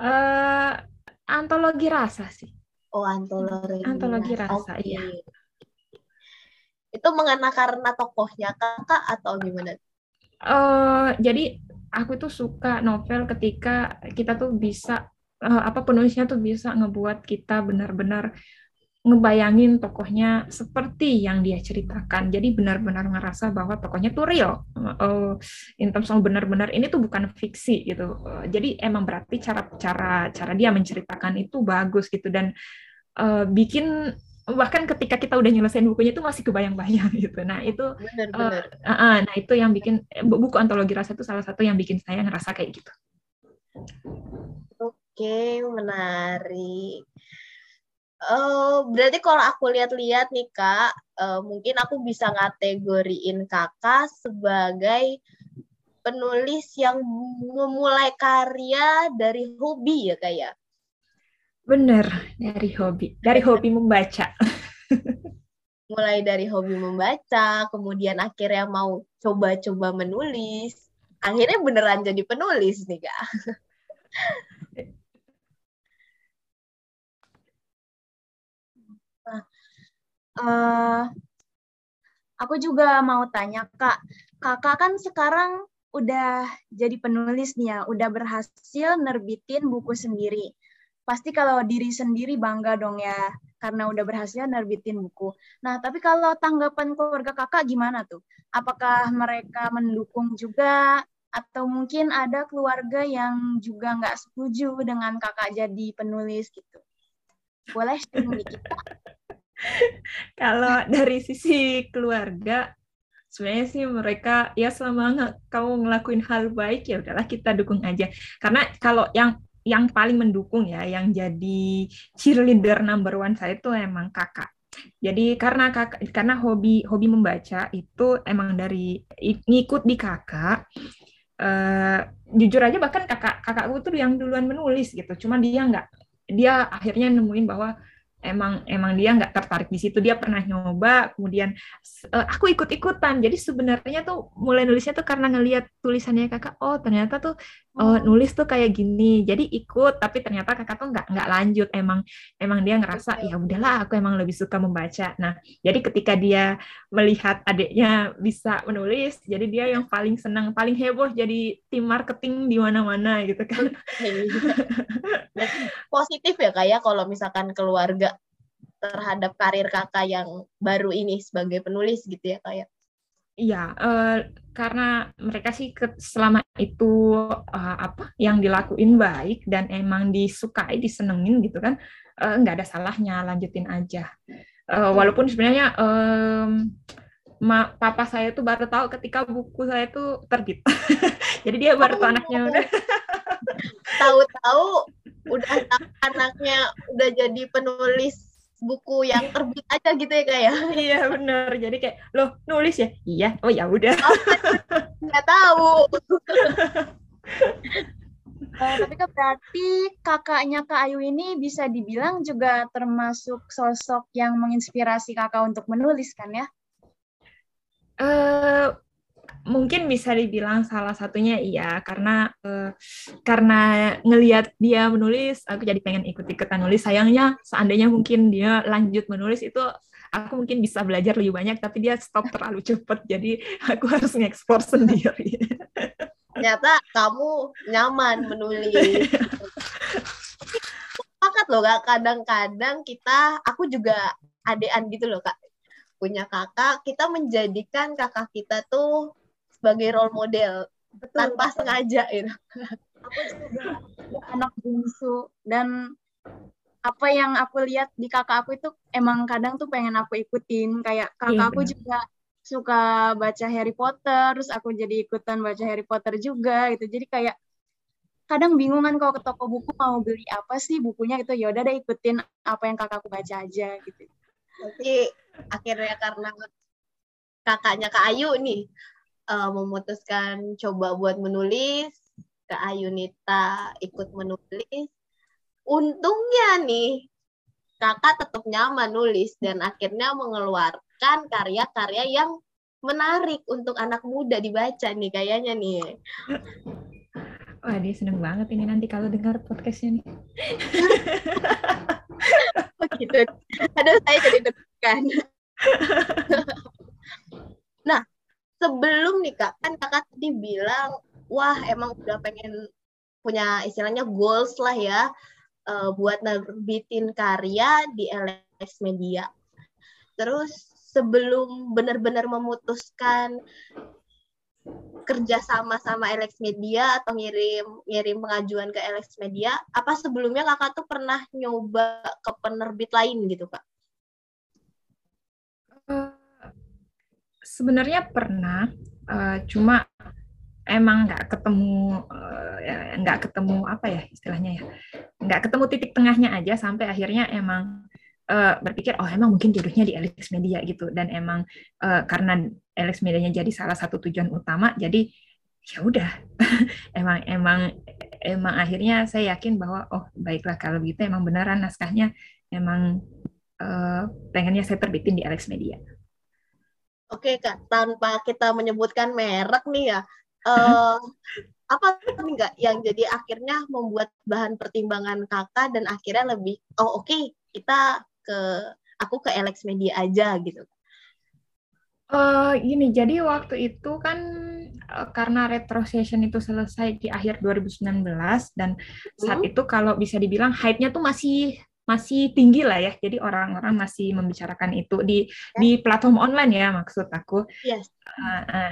uh, antologi rasa sih. Oh, antologi. Antologi rasa, okay. iya. Itu mengena karena tokohnya kakak atau gimana? Uh, jadi aku tuh suka novel ketika kita tuh bisa uh, apa penulisnya tuh bisa ngebuat kita benar-benar ngebayangin tokohnya seperti yang dia ceritakan. Jadi benar-benar ngerasa bahwa tokohnya tuh real. Uh, in terms of benar-benar ini tuh bukan fiksi gitu. Uh, jadi emang berarti cara cara cara dia menceritakan itu bagus gitu dan uh, bikin bahkan ketika kita udah nyelesain bukunya itu masih kebayang-bayang gitu. Nah, itu benar, benar. Uh, uh, nah itu yang bikin buku antologi rasa itu salah satu yang bikin saya ngerasa kayak gitu. Oke, menarik. Uh, berarti kalau aku lihat-lihat nih kak, uh, mungkin aku bisa ngategoriin kakak sebagai penulis yang memulai karya dari hobi ya kak ya? Bener, dari hobi, dari hobi membaca. Mulai dari hobi membaca, kemudian akhirnya mau coba-coba menulis, akhirnya beneran jadi penulis nih kak. uh, aku juga mau tanya kak, kakak kan sekarang udah jadi penulis nih ya, udah berhasil nerbitin buku sendiri. Pasti kalau diri sendiri bangga dong ya, karena udah berhasil nerbitin buku. Nah, tapi kalau tanggapan keluarga kakak gimana tuh? Apakah mereka mendukung juga? Atau mungkin ada keluarga yang juga nggak setuju dengan kakak jadi penulis gitu? Boleh sharing dikit, kalau dari sisi keluarga sebenarnya sih mereka ya selama kamu ngelakuin hal baik ya udahlah kita dukung aja. Karena kalau yang yang paling mendukung ya yang jadi cheerleader number one saya itu emang kakak. Jadi karena kakak karena hobi hobi membaca itu emang dari ngikut di kakak uh, jujur aja bahkan kakak kakakku tuh yang duluan menulis gitu. Cuma dia nggak dia akhirnya nemuin bahwa emang emang dia nggak tertarik di situ. Dia pernah nyoba kemudian uh, aku ikut ikutan jadi sebenarnya tuh mulai nulisnya tuh karena ngelihat tulisannya kakak oh ternyata tuh uh, nulis tuh kayak gini jadi ikut tapi ternyata kakak tuh nggak nggak lanjut. Emang emang dia ngerasa ya udahlah aku emang lebih suka membaca. Nah jadi ketika dia melihat adiknya bisa menulis jadi dia yang paling senang paling heboh jadi tim marketing di mana-mana gitu kan. Positif ya kayak ya, kalau misalkan keluarga terhadap karir kakak yang baru ini sebagai penulis gitu ya kayak? Iya, uh, karena mereka sih ke, selama itu uh, apa yang dilakuin baik dan emang disukai, disenengin gitu kan, uh, nggak ada salahnya lanjutin aja. Uh, walaupun sebenarnya um, ma, papa saya tuh baru tahu ketika buku saya tuh terbit, jadi dia baru tahu anaknya udah. Tahu-tahu udah anaknya udah jadi penulis buku yang terbit aja gitu ya kayak ya? iya bener. Jadi kayak loh nulis ya? Iya. Oh ya udah. Nggak tahu. Uh, tapi kan berarti kakaknya Kak Ayu ini bisa dibilang juga termasuk sosok yang menginspirasi kakak untuk menulis kan ya? Uh, mungkin bisa dibilang salah satunya iya karena uh, karena ngelihat dia menulis aku jadi pengen ikut-ikutan nulis. Sayangnya seandainya mungkin dia lanjut menulis itu aku mungkin bisa belajar lebih banyak tapi dia stop terlalu cepat jadi aku harus ngekspor sendiri. Ternyata kamu nyaman menulis. Sepakat loh kak. Kadang-kadang kita aku juga adean gitu loh kak. Punya kakak kita menjadikan kakak kita tuh sebagai role model betul, tanpa betul. sengaja gitu. Aku juga anak bungsu dan apa yang aku lihat di kakak aku itu emang kadang tuh pengen aku ikutin kayak kakak iya, aku juga suka baca Harry Potter terus aku jadi ikutan baca Harry Potter juga gitu jadi kayak kadang bingung kan kalau ke toko buku mau beli apa sih bukunya gitu ya udah deh ikutin apa yang kakakku baca aja gitu. Tapi akhirnya karena kakaknya Kak Ayu nih uh, memutuskan coba buat menulis, ke Ayunita ikut menulis. Untungnya nih, kakak tetap nyaman nulis dan akhirnya mengeluarkan karya-karya yang menarik untuk anak muda dibaca nih kayaknya nih. Wah, dia seneng banget ini nanti kalau dengar podcastnya nih. oh gitu. Aduh, saya jadi deg-degan. nah, sebelum nih kak kan kakak tadi bilang wah emang udah pengen punya istilahnya goals lah ya uh, buat nerbitin karya di LS Media. Terus sebelum benar-benar memutuskan kerja sama sama LX Media atau ngirim ngirim pengajuan ke LX Media, apa sebelumnya kakak tuh pernah nyoba ke penerbit lain gitu kak? Uh, sebenarnya pernah, uh, cuma emang nggak ketemu uh, nggak ketemu apa ya istilahnya ya nggak ketemu titik tengahnya aja sampai akhirnya emang uh, berpikir oh emang mungkin jodohnya di Alex Media gitu dan emang uh, karena Alex Medianya jadi salah satu tujuan utama jadi ya udah emang emang emang akhirnya saya yakin bahwa oh baiklah kalau gitu emang beneran naskahnya emang uh, pengennya saya terbitin di Alex Media. Oke kak, tanpa kita menyebutkan merek nih ya, uh, apa nih nggak yang jadi akhirnya membuat bahan pertimbangan kakak dan akhirnya lebih, oh oke okay, kita ke aku ke Alex Media aja gitu. Uh, ini jadi waktu itu kan uh, karena retro session itu selesai di akhir 2019 dan saat hmm. itu kalau bisa dibilang hype-nya tuh masih masih tinggi lah ya. Jadi orang-orang masih membicarakan itu di yes. di platform online ya maksud aku. Yes.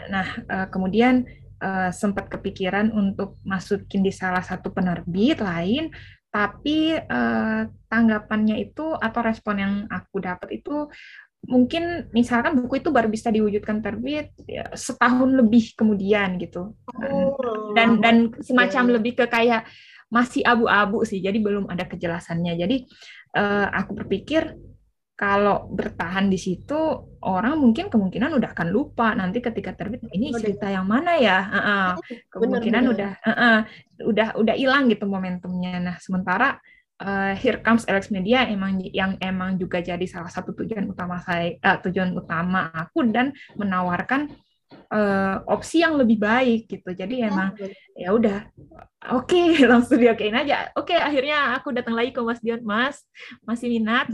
Nah, uh, kemudian uh, sempat kepikiran untuk masukin di salah satu penerbit lain, tapi uh, tanggapannya itu atau respon yang aku dapat itu mungkin misalkan buku itu baru bisa diwujudkan terbit ya, setahun lebih kemudian gitu oh, dan dan semacam okay. lebih ke kayak masih abu-abu sih, jadi belum ada kejelasannya. Jadi uh, aku berpikir kalau bertahan di situ orang mungkin kemungkinan udah akan lupa nanti ketika terbit ini cerita yang mana ya uh -uh. kemungkinan bener, bener. udah uh -uh, udah udah hilang gitu momentumnya nah sementara uh, Here Comes Alex Media emang yang emang juga jadi salah satu tujuan utama saya uh, tujuan utama aku dan menawarkan uh, opsi yang lebih baik gitu. Jadi emang ya udah oke okay, langsung diokein aja. Oke, okay, akhirnya aku datang lagi ke Mas Dion, Mas, masih minat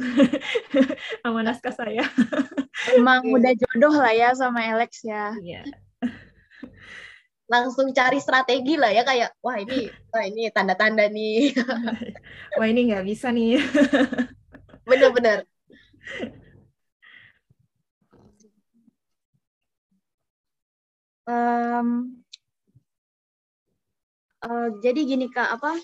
sama naskah saya. Emang udah jodoh lah ya sama Alex ya. Iya. langsung cari strategi lah ya kayak wah ini wah ini tanda-tanda nih wah ini nggak bisa nih bener-bener um, uh, jadi gini kak apa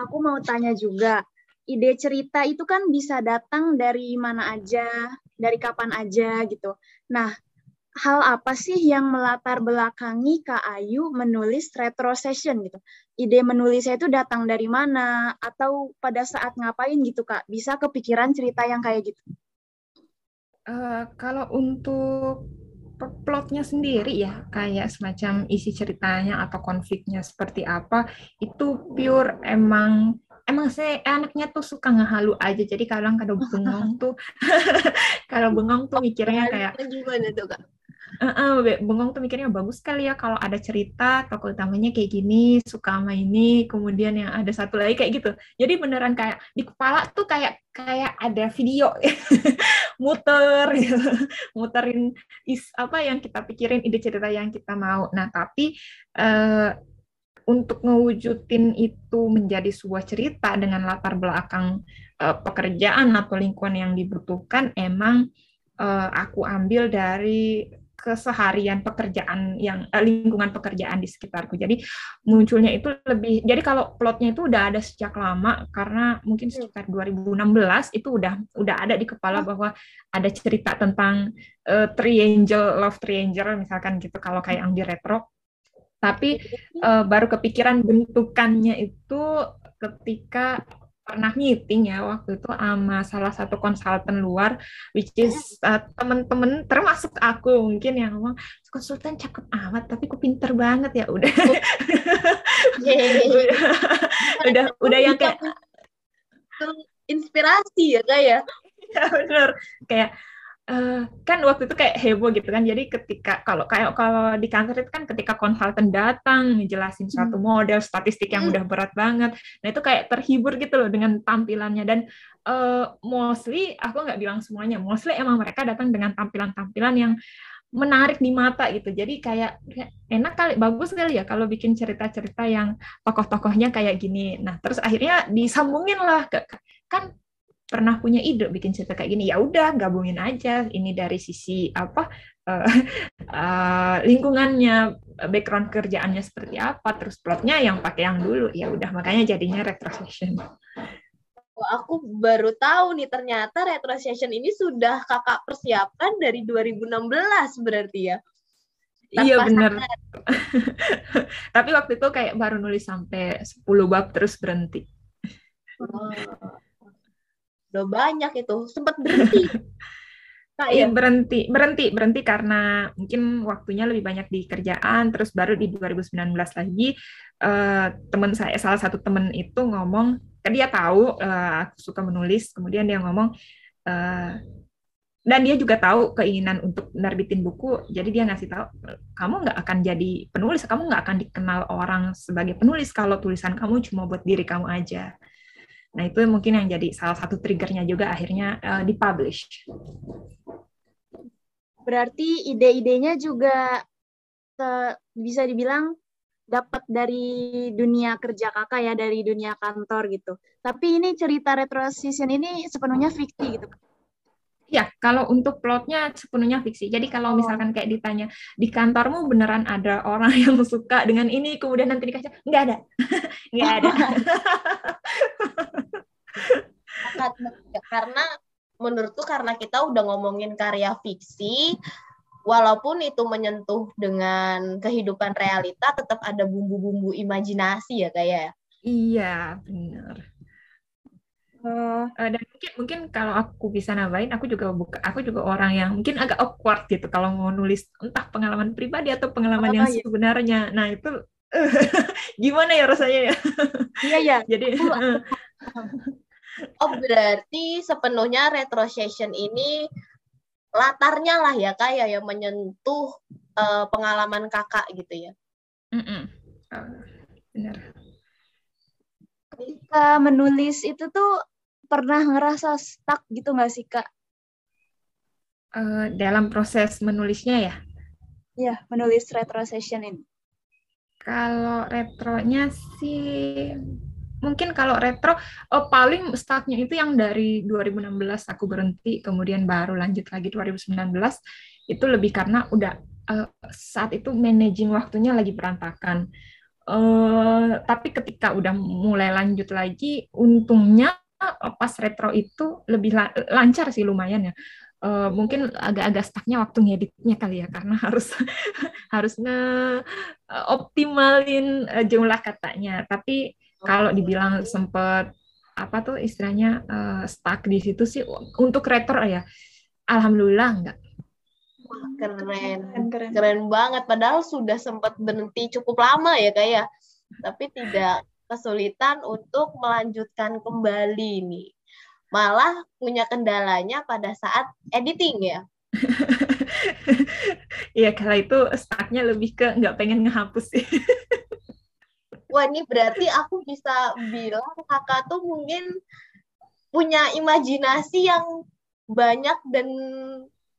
aku mau tanya juga ide cerita itu kan bisa datang dari mana aja dari kapan aja gitu nah hal apa sih yang melatar belakangi Kak Ayu menulis retro session gitu? Ide menulisnya itu datang dari mana? Atau pada saat ngapain gitu Kak? Bisa kepikiran cerita yang kayak gitu? Uh, kalau untuk plotnya sendiri ya, kayak semacam isi ceritanya atau konfliknya seperti apa, itu pure emang emang saya anaknya tuh suka ngehalu aja. Jadi kadang kalau bengong tuh kalau bengong tuh mikirnya kayak gimana tuh kak Uh, uh, bengong tuh mikirnya bagus sekali ya kalau ada cerita tokoh utamanya kayak gini suka sama ini kemudian yang ada satu lagi kayak gitu jadi beneran kayak di kepala tuh kayak kayak ada video muter gitu. muterin is apa yang kita pikirin ide cerita yang kita mau nah tapi uh, untuk ngewujudin itu menjadi sebuah cerita dengan latar belakang uh, pekerjaan atau lingkungan yang dibutuhkan emang uh, aku ambil dari keseharian pekerjaan yang eh, lingkungan pekerjaan di sekitarku. Jadi munculnya itu lebih jadi kalau plotnya itu udah ada sejak lama karena mungkin sekitar 2016 itu udah udah ada di kepala bahwa ada cerita tentang uh, triangle love triangle misalkan gitu kalau kayak yang di retro. Tapi uh, baru kepikiran bentukannya itu ketika pernah meeting ya waktu itu sama salah satu konsultan luar which is uh, temen-temen termasuk aku mungkin yang ngomong konsultan cakep amat tapi aku pinter banget ya? Udah. Udah. Udah udah yang kayak inspirasi ya kayak ya? Benar kayak Uh, kan waktu itu kayak heboh gitu kan. Jadi ketika kalau kayak kalau di kantor itu kan ketika konsultan datang ngejelasin suatu hmm. model statistik yang hmm. udah berat banget. Nah, itu kayak terhibur gitu loh dengan tampilannya dan uh, mostly aku nggak bilang semuanya, mostly emang mereka datang dengan tampilan-tampilan yang menarik di mata gitu. Jadi kayak enak kali, bagus kali ya kalau bikin cerita-cerita yang tokoh-tokohnya kayak gini. Nah, terus akhirnya disambungin lah ke kan pernah punya ide bikin cerita kayak gini ya udah gabungin aja. Ini dari sisi apa uh, uh, lingkungannya background kerjaannya seperti apa terus plotnya yang pakai yang dulu. Ya udah makanya jadinya retrosession. Oh, aku baru tahu nih ternyata retrosession ini sudah kakak persiapkan dari 2016 berarti ya? Iya benar tapi waktu itu kayak baru nulis sampai 10 bab terus berhenti. Oh udah banyak itu sempat berhenti. Nah, iya berhenti berhenti berhenti karena mungkin waktunya lebih banyak di kerjaan terus baru di 2019 lagi uh, teman saya salah satu teman itu ngomong kan dia tahu uh, aku suka menulis kemudian dia ngomong uh, dan dia juga tahu keinginan untuk nerbitin buku jadi dia ngasih tahu kamu nggak akan jadi penulis kamu nggak akan dikenal orang sebagai penulis kalau tulisan kamu cuma buat diri kamu aja Nah, itu mungkin yang jadi salah satu triggernya juga akhirnya uh, dipublish. Berarti ide-idenya juga bisa dibilang dapat dari dunia kerja kakak ya, dari dunia kantor gitu. Tapi ini cerita retrosession ini sepenuhnya fiksi gitu. Ya, kalau untuk plotnya sepenuhnya fiksi. Jadi kalau oh. misalkan kayak ditanya di kantormu beneran ada orang yang suka dengan ini, kemudian nanti dikasih nggak ada, nggak ada. karena menurutku karena kita udah ngomongin karya fiksi, walaupun itu menyentuh dengan kehidupan realita, tetap ada bumbu-bumbu imajinasi ya kayak. Ya? Iya, benar. Uh, dan mungkin mungkin kalau aku bisa nambahin, aku juga buka, aku juga orang yang mungkin agak awkward gitu kalau mau nulis entah pengalaman pribadi atau pengalaman oh, yang iya. sebenarnya. Nah itu uh, gimana ya rasanya ya? Iya ya. Jadi Oh berarti sepenuhnya retrocession ini latarnya lah ya kak ya yang menyentuh uh, pengalaman kakak gitu ya. Mm -mm. Uh, benar. Ketika menulis itu tuh pernah ngerasa stuck gitu nggak sih kak? Uh, dalam proses menulisnya ya? Iya, menulis retrocession ini. Kalau retronya sih mungkin kalau retro oh, paling startnya itu yang dari 2016 aku berhenti kemudian baru lanjut lagi 2019 itu lebih karena udah uh, saat itu managing waktunya lagi berantakan uh, tapi ketika udah mulai lanjut lagi untungnya pas retro itu lebih lancar sih lumayan ya. Uh, mungkin agak-agak stucknya waktu ngeditnya kali ya karena harus harus optimalin jumlah katanya. Tapi kalau dibilang sempet apa tuh istilahnya uh, stuck di situ sih untuk retro ya alhamdulillah enggak keren. keren keren banget padahal sudah sempat berhenti cukup lama ya kayak ya. tapi tidak kesulitan untuk melanjutkan kembali nih malah punya kendalanya pada saat editing ya Iya, kalau itu stucknya lebih ke nggak pengen ngehapus sih. wah ini berarti aku bisa bilang kakak tuh mungkin punya imajinasi yang banyak dan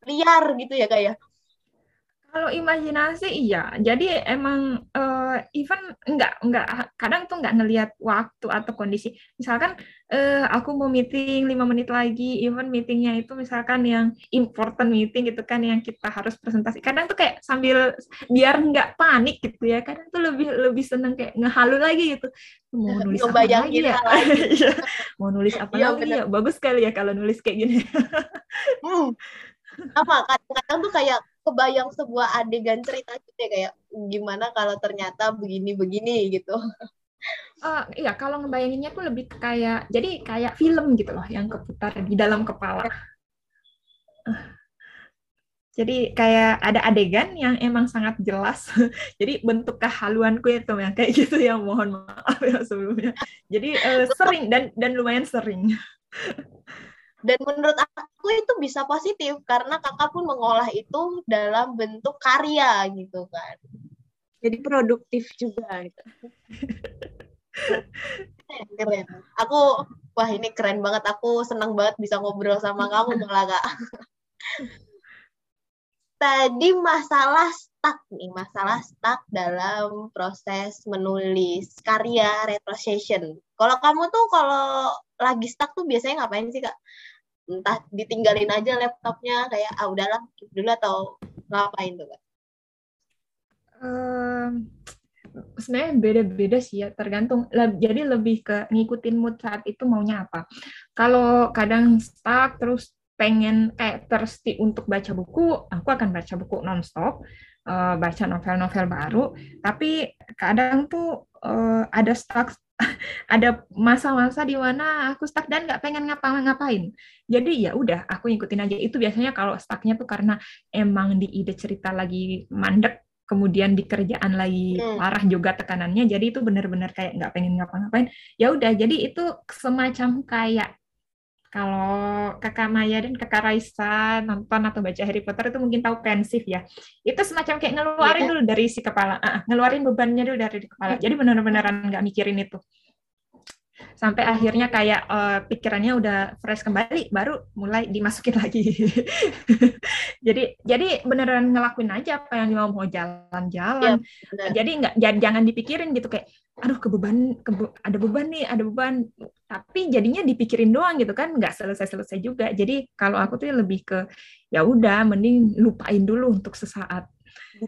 liar gitu ya kak ya kalau imajinasi iya. Jadi emang uh, even enggak enggak kadang tuh enggak ngelihat waktu atau kondisi. Misalkan uh, aku mau meeting lima menit lagi, even meetingnya itu misalkan yang important meeting gitu kan yang kita harus presentasi. Kadang tuh kayak sambil biar enggak panik gitu ya. Kadang tuh lebih lebih seneng kayak ngehalu lagi gitu. Mau nulis apa lagi ya? Iya. mau nulis apa ya, lagi bener. ya? Bagus sekali ya kalau nulis kayak gini. hmm. Apa kadang-kadang tuh kayak kebayang sebuah adegan cerita gitu ya kayak gimana kalau ternyata begini-begini gitu. Uh, iya, kalau ngebayanginnya tuh lebih kayak jadi kayak film gitu loh yang keputar di dalam kepala. Uh, jadi kayak ada adegan yang emang sangat jelas. jadi bentuk kehaluanku itu yang kayak gitu ya mohon maaf ya sebelumnya. Jadi uh, sering dan dan lumayan sering dan menurut aku itu bisa positif karena kakak pun mengolah itu dalam bentuk karya gitu kan. Jadi produktif juga gitu. Keren aku wah ini keren banget. Aku senang banget bisa ngobrol sama kamu malah kak tadi masalah stuck nih masalah stuck dalam proses menulis karya retrocession kalau kamu tuh kalau lagi stuck tuh biasanya ngapain sih kak entah ditinggalin aja laptopnya kayak ah udahlah dulu atau ngapain tuh kak? Um, sebenarnya beda-beda sih ya tergantung. Jadi lebih ke ngikutin mood saat itu maunya apa. Kalau kadang stuck terus pengen kayak thirsty untuk baca buku aku akan baca buku nonstop uh, baca novel-novel baru tapi kadang tuh uh, ada stuck ada masa-masa di mana aku stuck dan nggak pengen ngapa-ngapain. Jadi ya udah, aku ikutin aja. Itu biasanya kalau stucknya tuh karena emang di ide cerita lagi mandek, kemudian di kerjaan lagi hmm. parah juga tekanannya. Jadi itu benar-benar kayak nggak pengen ngapa-ngapain. Ya udah, jadi itu semacam kayak kalau kakak Maya dan kakak Raisa nonton atau baca Harry Potter itu mungkin tahu pensif ya. Itu semacam kayak ngeluarin yeah. dulu dari si kepala, uh, ngeluarin bebannya dulu dari kepala. Jadi benar-benaran nggak mikirin itu. Sampai akhirnya kayak uh, pikirannya udah fresh kembali, baru mulai dimasukin lagi. jadi jadi beneran ngelakuin aja apa yang mau mau jalan-jalan. Yeah, jadi nggak jangan dipikirin gitu kayak aduh kebeban kebe, ada beban nih ada beban tapi jadinya dipikirin doang gitu kan nggak selesai selesai juga jadi kalau aku tuh lebih ke ya udah mending lupain dulu untuk sesaat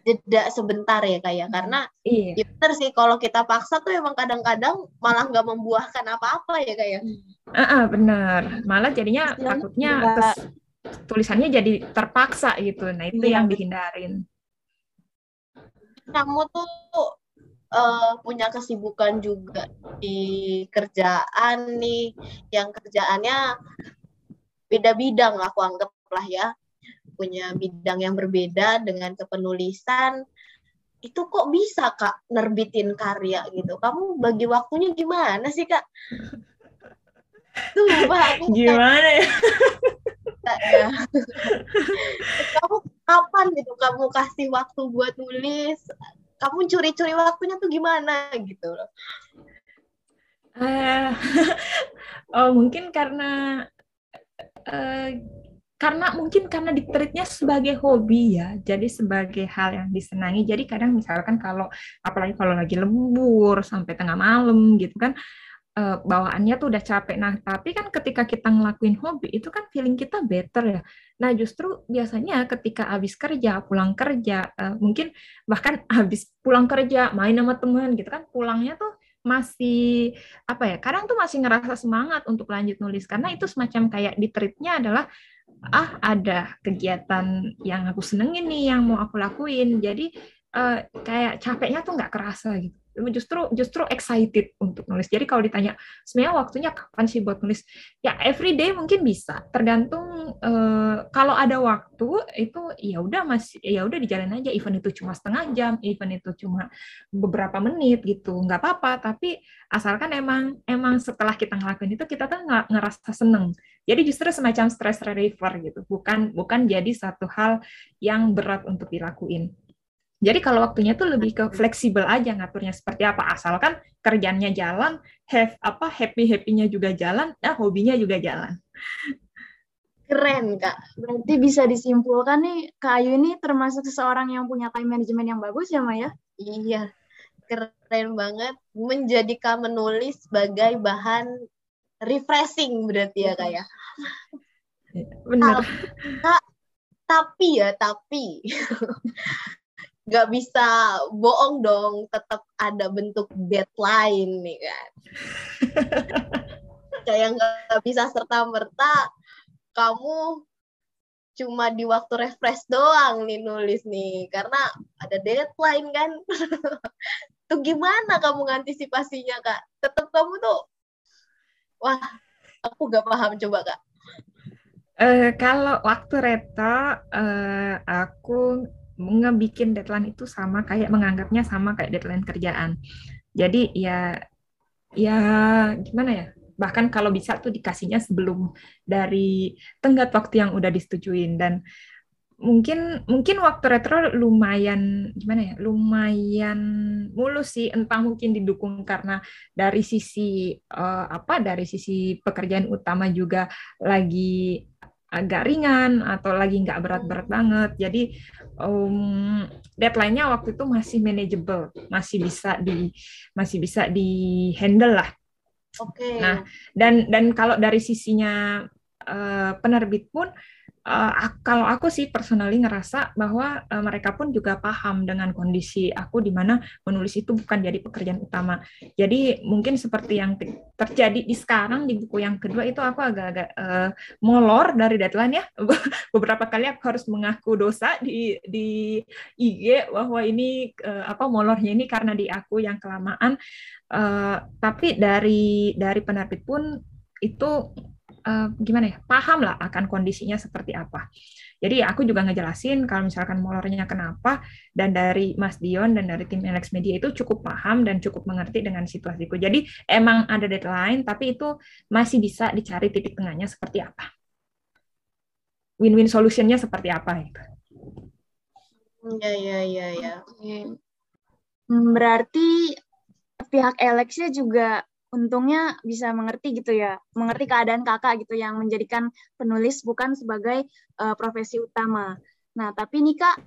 jeda sebentar ya kayak ya. karena iya. ya bener sih kalau kita paksa tuh emang kadang-kadang malah nggak membuahkan apa-apa ya kayak uh, uh, benar malah jadinya Istilahnya takutnya terus, tulisannya jadi terpaksa gitu. Nah itu iya. yang dihindarin. Kamu tuh uh, punya kesibukan juga di kerjaan nih. Yang kerjaannya beda bidang aku anggap lah ya punya bidang yang berbeda dengan kepenulisan itu kok bisa kak nerbitin karya gitu kamu bagi waktunya gimana sih kak Sumpah, aku Gimana ya? ya. kamu kapan gitu kamu kasih waktu buat nulis? Kamu curi-curi waktunya tuh gimana gitu loh. Uh, oh mungkin karena uh, karena mungkin karena diteritnya sebagai hobi ya, jadi sebagai hal yang disenangi. Jadi kadang misalkan kalau apalagi kalau lagi lembur sampai tengah malam gitu kan uh, bawaannya tuh udah capek. Nah, tapi kan ketika kita ngelakuin hobi itu kan feeling kita better ya. Nah, justru biasanya ketika habis kerja, pulang kerja, uh, mungkin bahkan habis pulang kerja main sama teman gitu kan, pulangnya tuh masih apa ya kadang tuh masih ngerasa semangat untuk lanjut nulis karena itu semacam kayak di adalah ah ada kegiatan yang aku senengin nih yang mau aku lakuin jadi uh, kayak capeknya tuh nggak kerasa gitu justru justru excited untuk nulis. Jadi kalau ditanya sebenarnya waktunya kapan sih buat nulis? Ya every day mungkin bisa, tergantung uh, kalau ada waktu itu ya udah masih ya udah dijalan aja. Event itu cuma setengah jam, event itu cuma beberapa menit gitu, nggak apa-apa. Tapi asalkan emang emang setelah kita ngelakuin itu kita tuh ngerasa seneng. Jadi justru semacam stress reliever gitu, bukan bukan jadi satu hal yang berat untuk dilakuin. Jadi kalau waktunya tuh lebih ke fleksibel aja ngaturnya seperti apa asalkan kerjanya jalan, have apa happy happynya juga jalan, ya hobinya juga jalan. Keren kak. Berarti bisa disimpulkan nih Kak Ayu ini termasuk seseorang yang punya time management yang bagus ya Maya? Iya, keren banget. Menjadikan menulis sebagai bahan refreshing berarti ya kak ya. Benar. tapi ya tapi nggak bisa bohong dong, tetap ada bentuk deadline nih kan. Kayak nggak bisa serta merta kamu cuma di waktu refresh doang nih nulis nih karena ada deadline kan. tuh gimana kamu ngantisipasinya kak? Tetap kamu tuh, wah aku gak paham coba kak. Uh, kalau waktu reto, uh, aku ngebikin deadline itu sama kayak menganggapnya sama kayak deadline kerjaan. Jadi ya ya gimana ya? Bahkan kalau bisa tuh dikasihnya sebelum dari tenggat waktu yang udah disetujuin dan mungkin mungkin waktu retro lumayan gimana ya lumayan mulus sih entah mungkin didukung karena dari sisi uh, apa dari sisi pekerjaan utama juga lagi agak ringan atau lagi nggak berat-berat banget. Jadi um, deadline-nya waktu itu masih manageable, masih bisa di masih bisa di handle lah. Oke. Okay. Nah, dan dan kalau dari sisinya uh, penerbit pun uh, kalau aku sih personally ngerasa bahwa uh, mereka pun juga paham dengan kondisi aku di mana menulis itu bukan jadi pekerjaan utama. Jadi mungkin seperti yang terjadi di sekarang di buku yang kedua itu aku agak-agak uh, molor dari deadline ya. Beberapa kali aku harus mengaku dosa di di IG bahwa ini uh, apa molornya ini karena di aku yang kelamaan. Uh, tapi dari dari penerbit pun itu uh, gimana ya paham lah akan kondisinya seperti apa. Jadi aku juga ngejelasin kalau misalkan molornya kenapa dan dari Mas Dion dan dari tim Alex Media itu cukup paham dan cukup mengerti dengan situasiku. Jadi emang ada deadline tapi itu masih bisa dicari titik tengahnya seperti apa. Win-win solutionnya seperti apa itu. Ya ya ya ya. Berarti pihak Alexnya juga untungnya bisa mengerti gitu ya, mengerti keadaan kakak gitu yang menjadikan penulis bukan sebagai uh, profesi utama. Nah, tapi nih kak,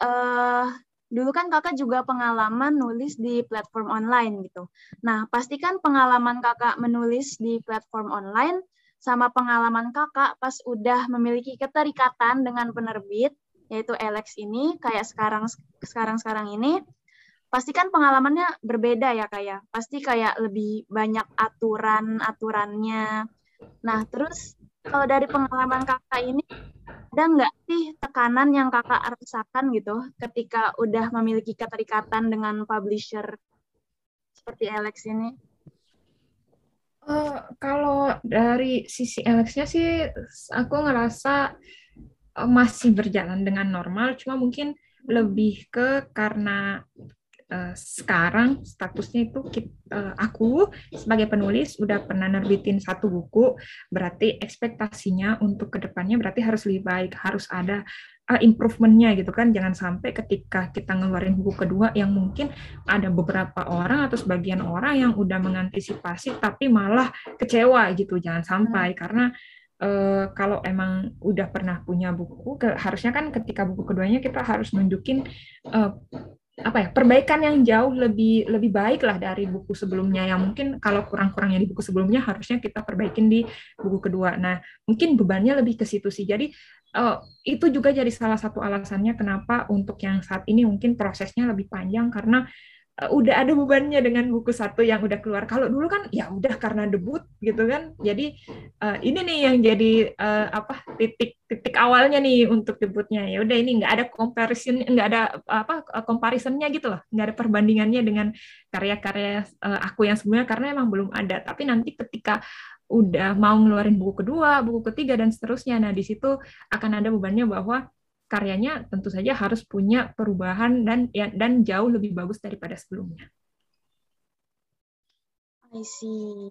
uh, dulu kan kakak juga pengalaman nulis di platform online gitu. Nah, pastikan pengalaman kakak menulis di platform online sama pengalaman kakak pas udah memiliki keterikatan dengan penerbit, yaitu Alex ini, kayak sekarang sekarang sekarang ini, pasti kan pengalamannya berbeda ya kayak ya. pasti kayak lebih banyak aturan aturannya. Nah terus kalau dari pengalaman kakak ini ada nggak sih tekanan yang kakak rasakan gitu ketika udah memiliki keterikatan dengan publisher seperti Alex ini? Uh, kalau dari sisi Alexnya sih aku ngerasa uh, masih berjalan dengan normal. Cuma mungkin lebih ke karena uh, sekarang statusnya itu uh, aku sebagai penulis udah pernah nerbitin satu buku, berarti ekspektasinya untuk ke depannya berarti harus lebih baik, harus ada uh, improvementnya gitu kan, jangan sampai ketika kita ngeluarin buku kedua yang mungkin ada beberapa orang atau sebagian orang yang udah mengantisipasi tapi malah kecewa gitu, jangan sampai hmm. karena Uh, kalau emang udah pernah punya buku, ke, harusnya kan ketika buku keduanya kita harus nunjukin uh, apa ya perbaikan yang jauh lebih lebih baik lah dari buku sebelumnya yang mungkin kalau kurang-kurangnya di buku sebelumnya harusnya kita perbaikin di buku kedua. Nah mungkin bebannya lebih ke situ sih. Jadi uh, itu juga jadi salah satu alasannya kenapa untuk yang saat ini mungkin prosesnya lebih panjang karena udah ada bebannya dengan buku satu yang udah keluar. Kalau dulu kan ya udah karena debut gitu kan. Jadi uh, ini nih yang jadi uh, apa titik titik awalnya nih untuk debutnya. Ya udah ini nggak ada comparison, nggak ada apa comparisonnya gitu loh. Nggak ada perbandingannya dengan karya-karya uh, aku yang sebelumnya karena emang belum ada. Tapi nanti ketika udah mau ngeluarin buku kedua, buku ketiga dan seterusnya. Nah, di situ akan ada bebannya bahwa karyanya tentu saja harus punya perubahan dan ya, dan jauh lebih bagus daripada sebelumnya. I see.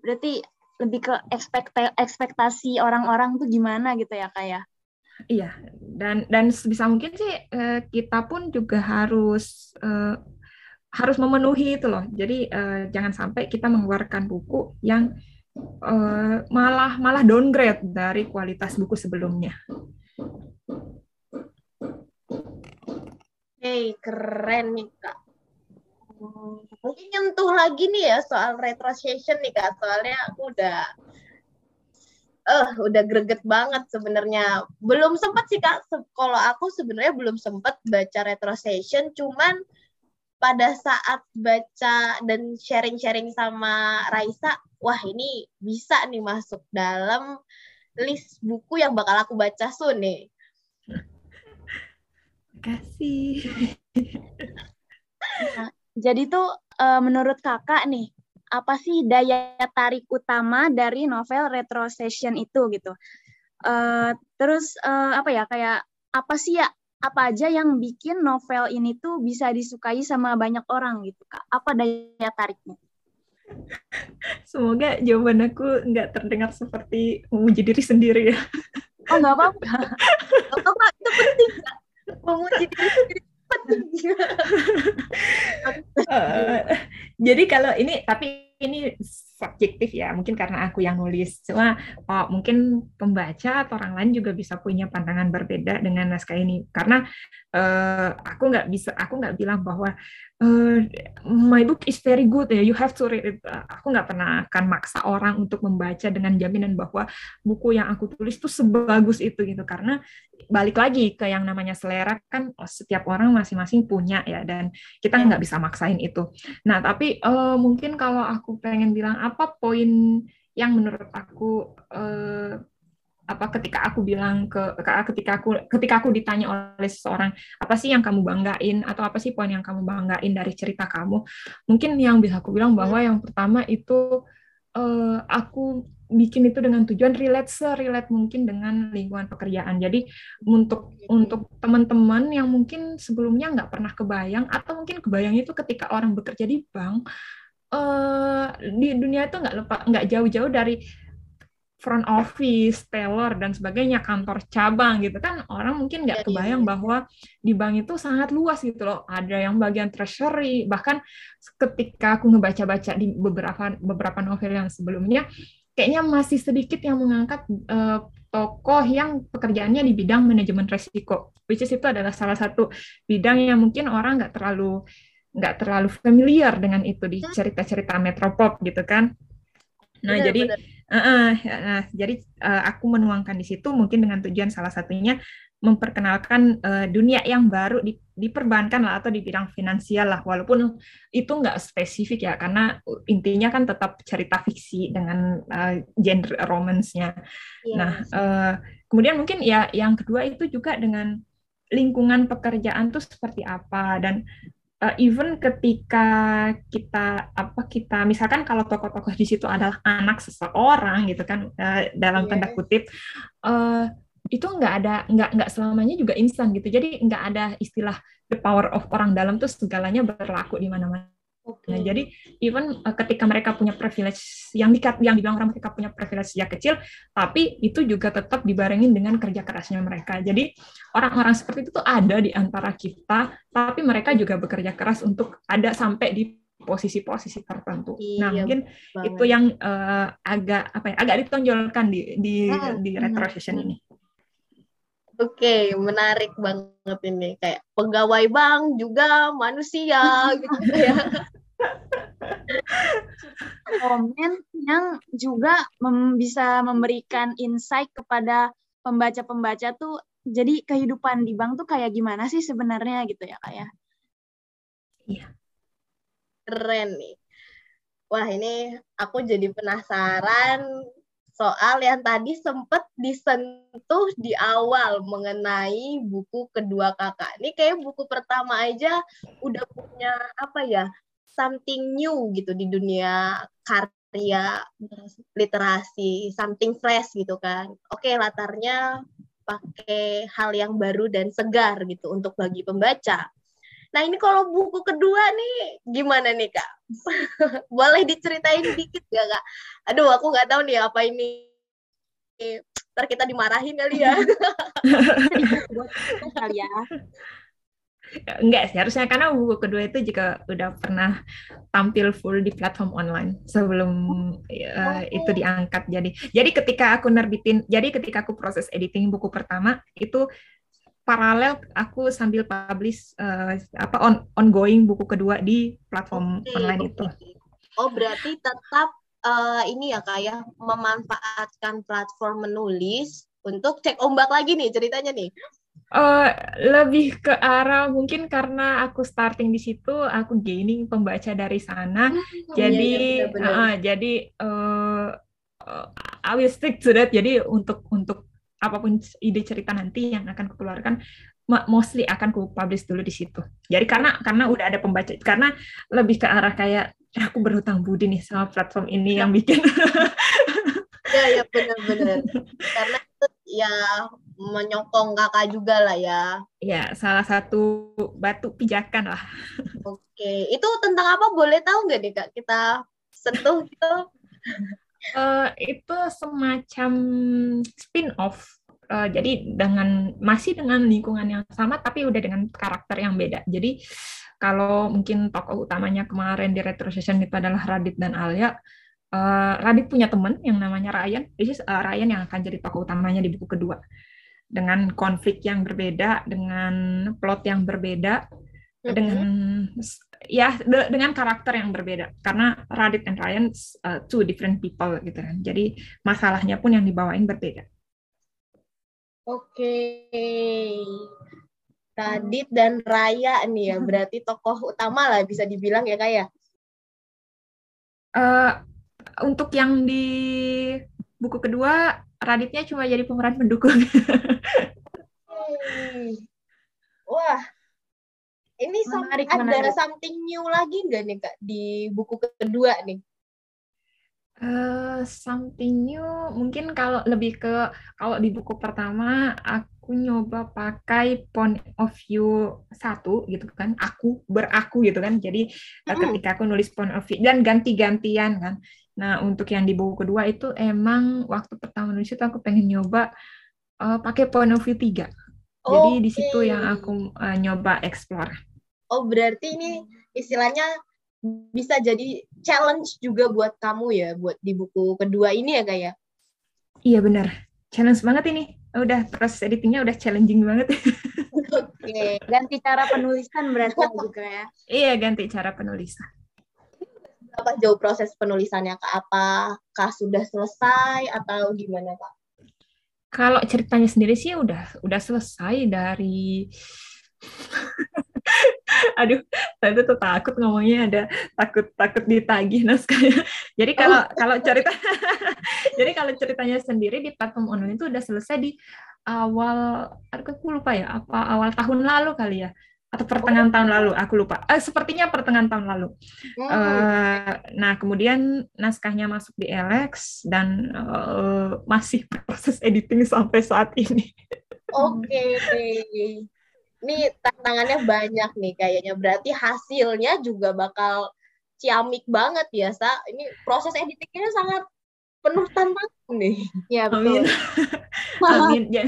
Berarti lebih ke ekspekta ekspektasi orang-orang tuh gimana gitu ya kayak? Ya? Iya, dan dan sebisa mungkin sih eh, kita pun juga harus eh, harus memenuhi itu loh. Jadi eh, jangan sampai kita mengeluarkan buku yang malah malah downgrade dari kualitas buku sebelumnya. Hey, keren nih kak. Mungkin nyentuh lagi nih ya soal retrocession nih kak. Soalnya aku udah eh uh, udah greget banget sebenarnya. Belum sempat sih kak. Kalau aku sebenarnya belum sempat baca retrocession. Cuman pada saat baca dan sharing-sharing sama Raisa, wah ini bisa nih masuk dalam list buku yang bakal aku baca soon nih kasih. Nah, jadi tuh uh, menurut kakak nih, apa sih daya tarik utama dari novel Retrocession itu gitu? Uh, terus uh, apa ya kayak apa sih ya apa aja yang bikin novel ini tuh bisa disukai sama banyak orang gitu kak? Apa daya tariknya? Semoga jawaban aku nggak terdengar seperti memuji diri sendiri ya. Oh nggak apa-apa. Apa-apa, itu penting. Kak memuji diri uh, jadi kalau ini tapi ini subjektif ya mungkin karena aku yang nulis. Cuma oh, mungkin pembaca atau orang lain juga bisa punya pandangan berbeda dengan naskah ini. Karena uh, aku nggak bisa aku nggak bilang bahwa uh, my book is very good ya. You have to read it. Aku nggak pernah akan maksa orang untuk membaca dengan jaminan bahwa buku yang aku tulis itu sebagus itu gitu. Karena balik lagi ke yang namanya selera kan oh, setiap orang masing-masing punya ya dan kita nggak bisa maksain itu. Nah tapi uh, mungkin kalau aku pengen bilang apa poin yang menurut aku uh, apa ketika aku bilang ke ketika aku ketika aku ditanya oleh seseorang apa sih yang kamu banggain? atau apa sih poin yang kamu banggain dari cerita kamu? Mungkin yang bisa aku bilang bahwa yang pertama itu uh, aku bikin itu dengan tujuan relate se-relate mungkin dengan lingkungan pekerjaan. Jadi untuk untuk teman-teman yang mungkin sebelumnya nggak pernah kebayang atau mungkin kebayang itu ketika orang bekerja di bank, uh, di dunia itu nggak lepas nggak jauh-jauh dari front office, teller dan sebagainya, kantor cabang gitu kan orang mungkin nggak iya, iya, kebayang iya. bahwa di bank itu sangat luas gitu loh. Ada yang bagian treasury, bahkan ketika aku ngebaca-baca di beberapa beberapa novel yang sebelumnya, kayaknya masih sedikit yang mengangkat uh, tokoh yang pekerjaannya di bidang manajemen resiko, which is itu adalah salah satu bidang yang mungkin orang nggak terlalu nggak terlalu familiar dengan itu di hmm. cerita-cerita metropop gitu kan. Nah, benar, jadi benar. Uh, uh, nah, jadi uh, aku menuangkan di situ mungkin dengan tujuan salah satunya memperkenalkan uh, dunia yang baru di, diperbankan lah atau di bidang finansial lah walaupun itu nggak spesifik ya karena intinya kan tetap cerita fiksi dengan uh, genre romance-nya. Yes. Nah, uh, kemudian mungkin ya yang kedua itu juga dengan lingkungan pekerjaan tuh seperti apa dan uh, even ketika kita apa kita misalkan kalau tokoh-tokoh di situ adalah anak seseorang gitu kan uh, dalam yeah. tanda kutip uh, itu nggak ada nggak nggak selamanya juga instan gitu jadi nggak ada istilah the power of orang dalam tuh segalanya berlaku di mana-mana Oke. Nah, jadi even uh, ketika mereka punya privilege yang dikat yang dibilang orang mereka punya privilege sejak kecil, tapi itu juga tetap dibarengin dengan kerja kerasnya mereka. Jadi orang-orang seperti itu tuh ada di antara kita, tapi mereka juga bekerja keras untuk ada sampai di posisi-posisi tertentu. nah, Iya mungkin banget. itu yang uh, agak apa ya, agak ditonjolkan di di Hmm, di retro session ini. Oke, menarik banget ini. Kayak pegawai bank juga manusia gitu ya. komen yang juga mem- bisa memberikan insight kepada pembaca-pembaca tuh jadi kehidupan di bank tuh kayak gimana sih sebenarnya gitu ya kak ya Keren nih. Wah, ini aku jadi penasaran soal yang tadi sempat disentuh di awal mengenai buku kedua kakak. Ini kayak buku pertama aja udah punya apa ya, something new gitu di dunia karya literasi, something fresh gitu kan. Oke, latarnya pakai hal yang baru dan segar gitu untuk bagi pembaca. Nah ini kalau buku kedua nih gimana nih kak? Boleh diceritain dikit gak kak? Aduh aku nggak tahu nih apa ini. Ntar kita dimarahin kali ya. kali ya Enggak sih, harusnya karena buku kedua itu juga udah pernah tampil full di platform online sebelum uh, itu diangkat. Jadi, jadi ketika aku nerbitin, jadi ketika aku proses editing buku pertama itu paralel aku sambil publish uh, apa on, ongoing buku kedua di platform Oke, online itu. Oh berarti tetap eh, ini ya kak ya memanfaatkan platform menulis untuk cek ombak lagi nih ceritanya nih. Eh, lebih ke arah mungkin karena aku starting di situ, aku gaining pembaca dari sana. jadi Iya, iya, uh, jadi uh, uh, I will stick to that. Jadi untuk untuk apa pun ide cerita nanti yang akan kukeluarkan mostly akan ku publish dulu di situ. Jadi karena karena udah ada pembaca karena lebih ke arah kayak "Ya, aku berhutang budi nih sama platform ini yang bikin Iya ya benar-benar. Karena itu ya menyokong kakak juga lah ya. ya salah satu batu pijakan lah. Oke, itu tentang apa? Boleh tahu nggak nih kak? Kita sentuh gitu. Eh, itu semacam spin-off. Eh, jadi dengan masih dengan lingkungan yang sama tapi udah dengan karakter yang beda. Jadi kalau mungkin tokoh utamanya kemarin di Retro Session itu adalah Radit dan Alia. eh, Radit punya teman yang namanya Ryan. This is eh, Ryan yang akan jadi tokoh utamanya di buku kedua. Dengan konflik yang berbeda, dengan plot yang berbeda, dengan ya de- dengan karakter yang berbeda karena Radit and Ryan uh, two different people gitu kan jadi masalahnya pun yang dibawain berbeda Oke. Radit dan Raya nih ya, berarti tokoh utama lah bisa dibilang ya kak ya. Eh, untuk yang di buku kedua Raditnya cuma jadi pemeran pendukung Hmm. Wah, ini Menarik, ada menarik. something new lagi nggak nih kak di buku kedua nih? Eh, something new mungkin kalau lebih ke kalau di buku pertama aku nyoba pakai point of view satu gitu kan aku beraku gitu kan jadi Hmm. ketika aku nulis point of view dan ganti-gantian kan nah untuk yang di buku kedua itu emang waktu pertama nulis itu aku pengen nyoba eh, pakai point of view tiga jadi di situ yang aku eh, nyoba explore Oh berarti ini istilahnya bisa jadi challenge juga buat kamu ya, buat di buku kedua ini ya kak ya? iya benar challenge banget ini udah proses editingnya udah challenging banget Oke. ganti cara penulisan berarti juga ya iya ganti cara penulisan Apa jauh proses penulisannya kak? Apakah sudah selesai atau gimana kak? Kalau ceritanya sendiri sih udah udah selesai dari Aduh, saya tuh takut ngomongnya ada takut takut ditagih naskahnya. Jadi kalau kalau cerita Jadi kalau ceritanya sendiri di platform online itu udah selesai di awal aku lupa ya apa awal tahun lalu kali ya. atau pertengahan tahun lalu aku lupa eh, sepertinya pertengahan tahun lalu Hmm. Eh, nah kemudian naskahnya masuk di Alex dan eh, masih proses editing sampai saat ini Oke. Ini tantangannya banyak nih kayaknya. Berarti hasilnya juga bakal ciamik banget ya, Sa. Ini proses editingnya sangat penuh tantangan nih. Ya Amin. betul. Amin. Ya,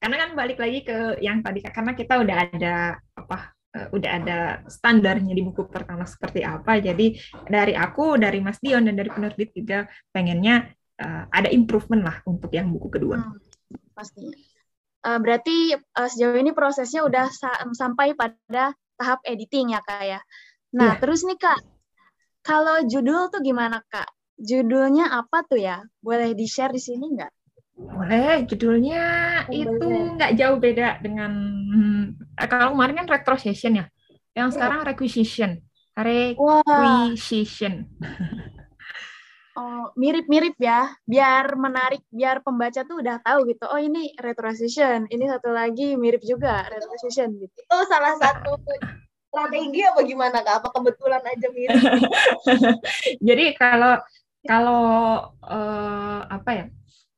karena kan balik lagi ke yang tadi karena kita udah ada apa eh, udah ada standarnya di buku pertama seperti apa. Jadi dari aku, dari Mas Dion dan dari penerbit juga pengennya eh, ada improvement lah untuk yang buku kedua. Hmm, pastinya. Eh, berarti eh, sejauh ini prosesnya udah sa- sampai pada tahap editing ya kak ya. Nah Iya. terus nih kak, kalau judul tuh gimana kak? Judulnya apa tuh ya? Boleh di share di sini nggak? Boleh, judulnya itu Boleh. nggak jauh beda dengan eh, kalau kemarin kan retrocession ya. Yang sekarang requisition. Requisition. oh, mirip-mirip ya. Biar menarik, biar pembaca tuh udah tahu gitu. Oh ini retrocession, ini satu lagi mirip juga retrocession gitu. Itu salah satu strategi apa gimana, Kak? Apa kebetulan aja mirip? Jadi kalau kalau eh, apa ya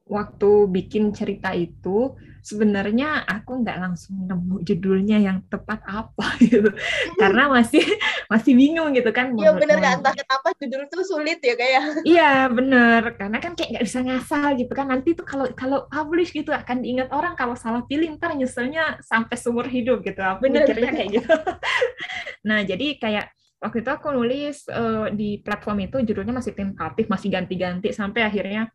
waktu bikin cerita itu sebenarnya aku nggak langsung nemu judulnya yang tepat apa gitu. Karena masih masih bingung gitu kan Iya bener Kak, entah kenapa judul tuh sulit ya kayak. Iya bener. Karena kan kayak nggak bisa ngasal gitu kan. Nanti tuh kalau kalau publish gitu akan diingat orang kalau salah pilih ntar nyeselnya sampai seumur hidup gitu. Aku Bener, mikirnya kayak gitu. Nah jadi kayak waktu itu aku nulis eh, di platform itu judulnya masih tentatif masih ganti-ganti sampai akhirnya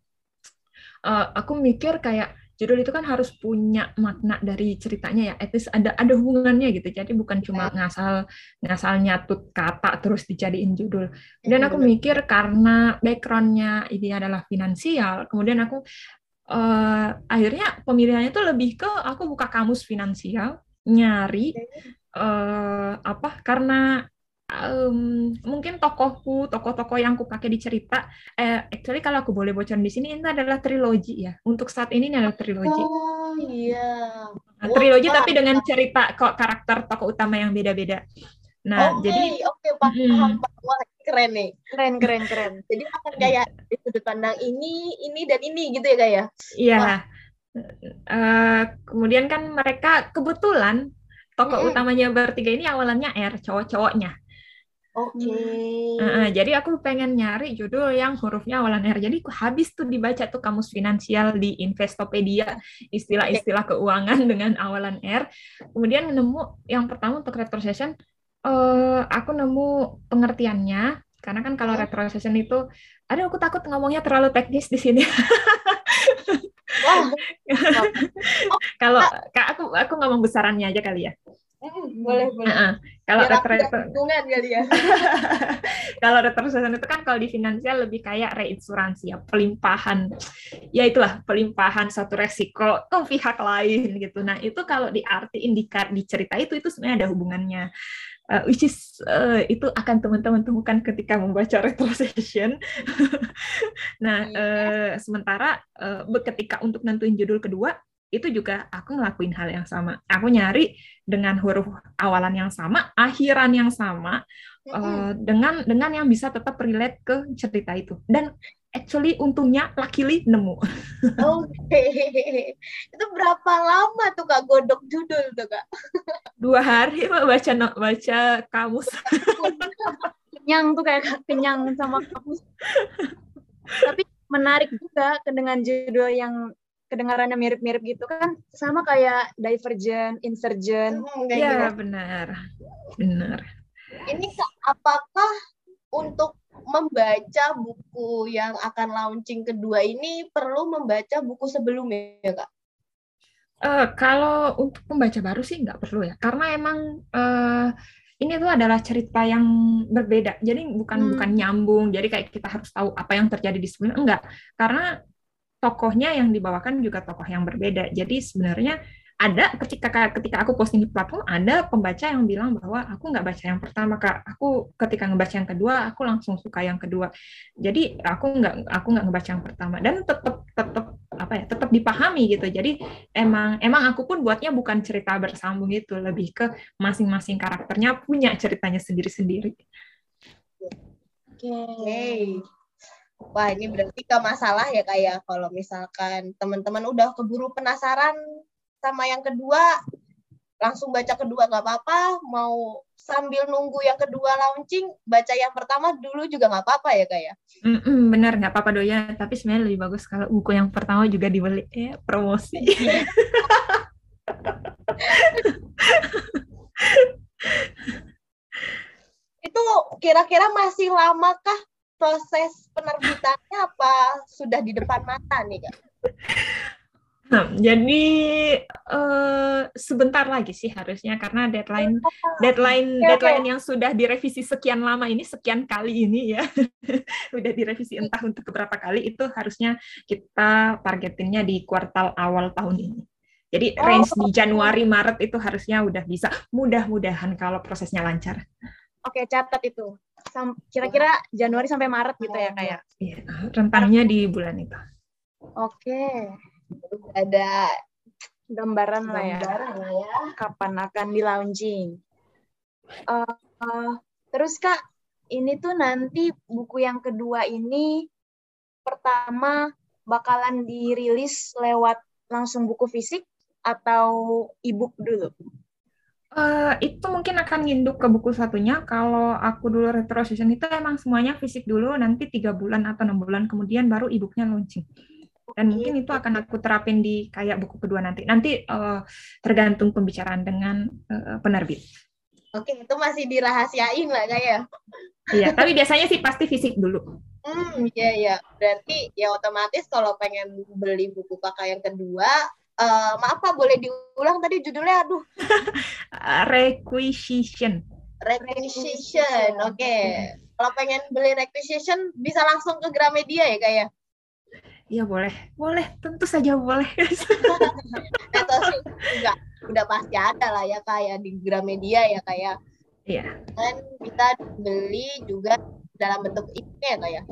eh, aku mikir kayak judul itu kan harus punya makna dari ceritanya ya, at least ada ada hubungannya gitu. Jadi bukan cuma ngasal ngasal nyatut kata terus dijadiin judul. Dan aku mikir karena backgroundnya ini adalah finansial, kemudian aku eh, akhirnya pemilihannya tuh lebih ke aku buka kamus finansial, nyari eh, apa karena em, mungkin tokohku, tokoh-tokoh yang aku pakai di cerita, eh, actually kalau aku boleh bocorin di sini ini adalah trilogi ya. Untuk saat ini ini adalah trilogi. Oh iya. Nah, trilogi Wah. tapi dengan cerita kok karakter tokoh utama yang beda-beda. Nah, Oke, jadi oke paham, Mm-mm. paham, paham. Wah, keren nih. Keren, keren, keren. Jadi akan kayak dari sudut pandang ini, ini dan ini gitu ya kak ya? Iya. Wah. Eh, kemudian kan mereka kebetulan tokoh utamanya bertiga ini awalannya R, cowok-cowoknya. Oke. Heeh, jadi aku pengen nyari judul yang hurufnya awalan R. Jadi aku habis tuh dibaca tuh kamus finansial di Investopedia, istilah-istilah keuangan dengan awalan R. Kemudian nemu yang pertama untuk retrocession, eh, aku nemu pengertiannya. Karena kan kalau retrocession itu, aduh aku takut ngomongnya terlalu teknis di sini. Kalau Kak, aku aku ngomong besarannya aja kali ya. Mm, boleh boleh. Kalau Biar aku retro- nggak kebingungan kali ya. kalau retrocession itu kan kalau di finansial lebih kayak reinsuransi ya, pelimpahan. Ya itulah pelimpahan satu resiko ke pihak lain gitu. Nah, itu kalau diartiin di di cerita itu itu sebenarnya ada hubungannya. Uh, which is uh, itu akan teman-teman temukan ketika membaca retrocession. nah, uh, sementara uh, ketika untuk nentuin judul kedua itu juga aku ngelakuin hal yang sama. Aku nyari dengan huruf awalan yang sama, akhiran yang sama, Mm-mm. eh, dengan dengan yang bisa tetap relate ke cerita itu. Dan actually untungnya luckily nemu. Oke. Itu berapa lama tuh kak godok judul tuh kak? Dua hari baca baca kamus. kenyang tuh kayak kenyang sama kamus. Tapi menarik juga dengan judul yang kedengarannya mirip-mirip gitu kan sama kayak Divergent, Insurgent. Hmm, Iya, gimana? benar. Benar. Ini apakah untuk membaca buku yang akan launching kedua ini perlu membaca buku sebelumnya kak? Eh, kalau untuk pembaca baru sih nggak perlu ya, karena emang eh, ini tuh adalah cerita yang berbeda. Jadi bukan Hmm. bukan nyambung. Jadi kayak kita harus tahu apa yang terjadi di sebelumnya. Enggak, karena tokohnya yang dibawakan juga tokoh yang berbeda. Jadi sebenarnya ada ketika ketika aku posting di platform ada pembaca yang bilang bahwa aku nggak baca yang pertama kak. Aku ketika ngebaca yang kedua aku langsung suka yang kedua. Jadi aku nggak aku nggak ngebaca yang pertama. Dan tetap tetap apa ya tetap dipahami gitu. Jadi emang emang aku pun buatnya bukan cerita bersambung itu lebih ke masing-masing karakternya punya ceritanya sendiri-sendiri. Oke. Okay. Wah ini berarti ke masalah ya kayak kalau misalkan teman-teman udah keburu penasaran sama yang kedua langsung baca kedua nggak apa-apa. Mau sambil nunggu yang kedua launching baca yang pertama dulu juga nggak apa-apa ya kayak mm -mm, benar nggak apa-apa doya. Tapi sebenarnya lebih bagus kalau buku yang pertama juga dibeli. Ya promosi. Itu kira-kira masih lamakah proses penerbitannya apa? Sudah di depan mata nih kak. Nah, jadi uh, sebentar lagi sih harusnya karena deadline deadline deadline yang sudah direvisi sekian lama ini sekian kali ini ya. Sudah direvisi entah untuk beberapa kali itu harusnya kita targetinnya di kuartal awal tahun ini. Jadi oh, range di Januari Maret itu harusnya udah bisa. Mudah-mudahan kalau prosesnya lancar. Oke, catat itu. Kira-kira Januari sampai Maret gitu ya kayak. Iya, rentangnya di bulan itu. Oke ada gambaran, lah ya, ya kapan akan di launching. Uh, uh, terus kak, ini tuh nanti buku yang kedua ini pertama bakalan dirilis lewat langsung buku fisik atau e-book dulu? Uh, itu mungkin akan nginduk ke buku satunya. Kalau aku dulu retro session itu emang semuanya fisik dulu, nanti tiga bulan atau enam bulan kemudian baru e-booknya launching. Dan mungkin itu akan aku terapin di kayak buku kedua nanti. Nanti uh, tergantung pembicaraan dengan uh, penerbit. Oke itu masih dirahasiain lah kayak iya tapi biasanya sih pasti fisik dulu. Hmm iya iya. Berarti ya otomatis kalau pengen beli buku kakak yang kedua uh, maaf pak boleh diulang tadi judulnya aduh requisition requisition oke okay. kalau pengen beli requisition bisa langsung ke Gramedia ya kayak Iya boleh, boleh, tentu saja boleh. Atau sih enggak, udah pasti ada lah ya kayak di Gramedia ya kayak. Iya. Dan kita beli juga dalam bentuk e ya kayak.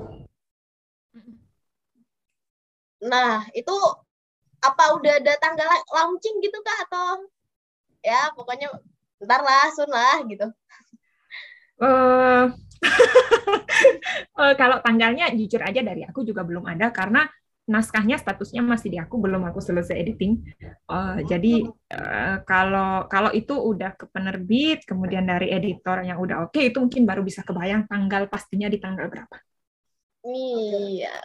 Nah itu apa udah ada tanggal launching gitu kak atau ya pokoknya ntar lah, sun lah gitu. Uh, uh, kalau tanggalnya jujur aja dari aku juga belum ada karena naskahnya statusnya masih di aku belum aku selesai editing. Uh, jadi uh, kalau kalau itu udah ke penerbit kemudian dari editor yang udah oke okay, itu mungkin baru bisa kebayang tanggal pastinya di tanggal berapa. Iya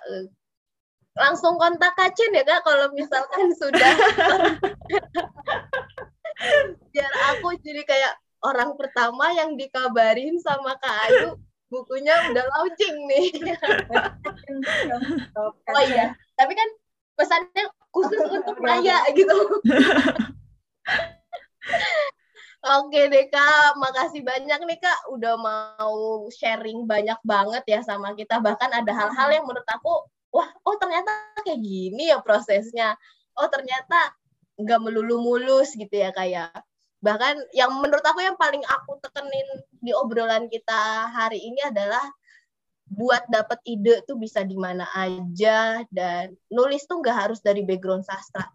langsung kontak Kacin ya kak kalau misalkan sudah biar aku jadi kayak orang pertama yang dikabarin sama Kak Ayu bukunya udah launching nih. oh iya, tapi kan pesannya khusus untuk Raya gitu. Oke deh Kak, makasih banyak nih Kak udah mau sharing banyak banget ya sama kita. Bahkan ada hal-hal yang menurut aku, wah oh ternyata kayak gini ya prosesnya. Oh ternyata nggak melulu mulus gitu ya kayak. Ya. Bahkan yang menurut aku yang paling aku tekenin di obrolan kita hari ini adalah buat dapat ide tuh bisa di mana aja dan nulis tuh nggak harus dari background sastra.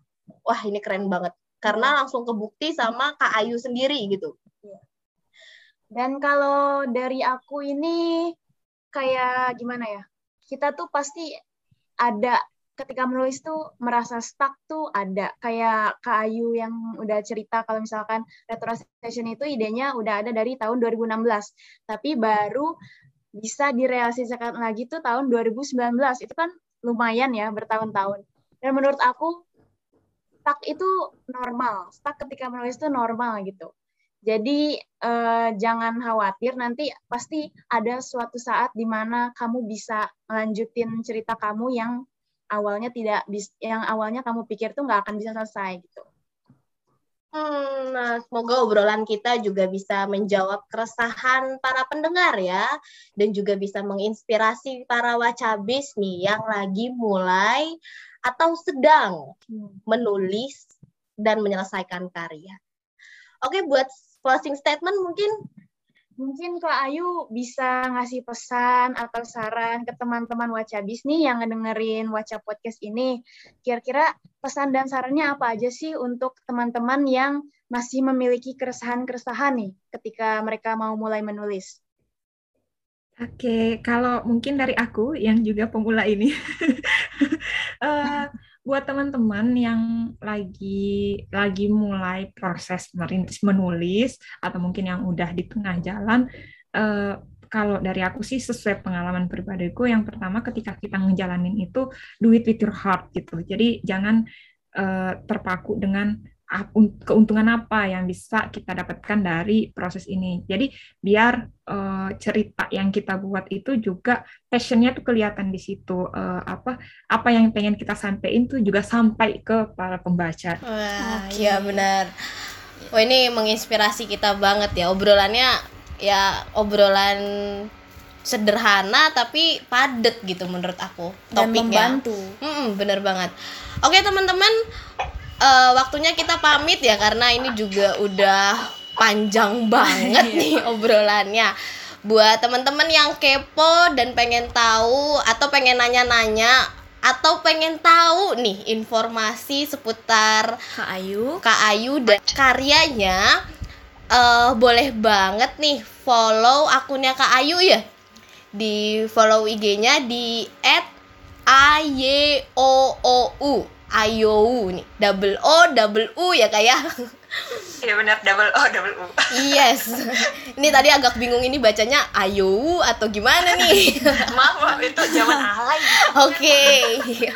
Wah ini keren banget karena iya. langsung kebukti sama Kak Ayu sendiri gitu. Iya. Dan kalau dari aku ini kayak gimana ya? Kita tuh pasti ada ketika menulis tuh merasa stuck tuh ada kayak Kak Ayu yang udah cerita kalau misalkan retro session itu idenya udah ada dari tahun 2016 tapi baru bisa direalisasikan lagi tuh tahun 2019. Itu kan lumayan ya bertahun-tahun. Dan menurut aku stuck itu normal. Stuck ketika menulis itu normal gitu. Jadi eh, jangan khawatir nanti pasti ada suatu saat di mana kamu bisa melanjutin cerita kamu yang awalnya tidak yang awalnya kamu pikir tuh nggak akan bisa selesai gitu. Hmm, nah, semoga obrolan kita juga bisa menjawab keresahan para pendengar ya, dan juga bisa menginspirasi para wacabis nih yang lagi mulai atau sedang menulis dan menyelesaikan karya. Oke, buat closing statement mungkin Mungkin Kak Ayu bisa ngasih pesan atau saran ke teman-teman Wacabis nih yang ngedengerin Waca Podcast ini. Kira-kira pesan dan sarannya apa aja sih untuk teman-teman yang masih memiliki keresahan-keresahan nih ketika mereka mau mulai menulis? Oke, kalau mungkin dari aku yang juga pemula ini, uh, buat teman-teman yang lagi lagi mulai proses merintis menulis atau mungkin yang udah di tengah jalan, uh, kalau dari aku sih sesuai pengalaman pribadiku, yang pertama ketika kita ngejalanin itu do it with your heart gitu. Jadi jangan uh, terpaku dengan keuntungan apa yang bisa kita dapatkan dari proses ini. Jadi biar uh, cerita yang kita buat itu juga passionnya tuh kelihatan di situ uh, apa apa yang pengen kita sampaikan tuh juga sampai ke para pembaca. Wah, okay. ya benar. Wah ini menginspirasi kita banget ya obrolannya ya obrolan sederhana tapi padet gitu menurut aku topiknya. Dan membantu. Hmm, bener banget. Oke teman-teman uh, waktunya kita pamit ya karena ini juga udah panjang banget iya. nih obrolannya. Buat teman-teman yang kepo dan pengen tahu atau pengen nanya-nanya atau pengen tahu nih informasi seputar Kak Ayu, Kak Ayu dan karyanya uh, boleh banget nih follow akunnya Kak Ayu ya. Di follow IG-nya di @ayoou Ayo nih double O double U ya kayak ya? Iya benar double O double U. Yes. Ini tadi agak bingung ini bacanya Ayo atau gimana nih? maaf itu zaman alay. Oke. Okay.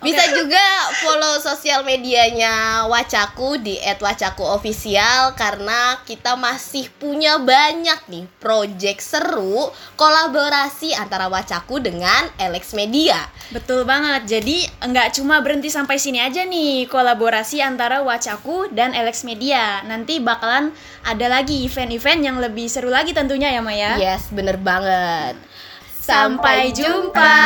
Bisa juga follow sosial medianya Wacaku di @wacakuofficial karena kita masih punya banyak nih project seru kolaborasi antara Wacaku dengan Alex Media. Betul banget. Jadi nggak cuma berhenti sampai sini aja nih kolaborasi antara Wacaku dan Alex Media. Nanti bakalan ada lagi event-event yang lebih seru lagi tentunya ya Maya. Yes, bener banget. Sampai jumpa.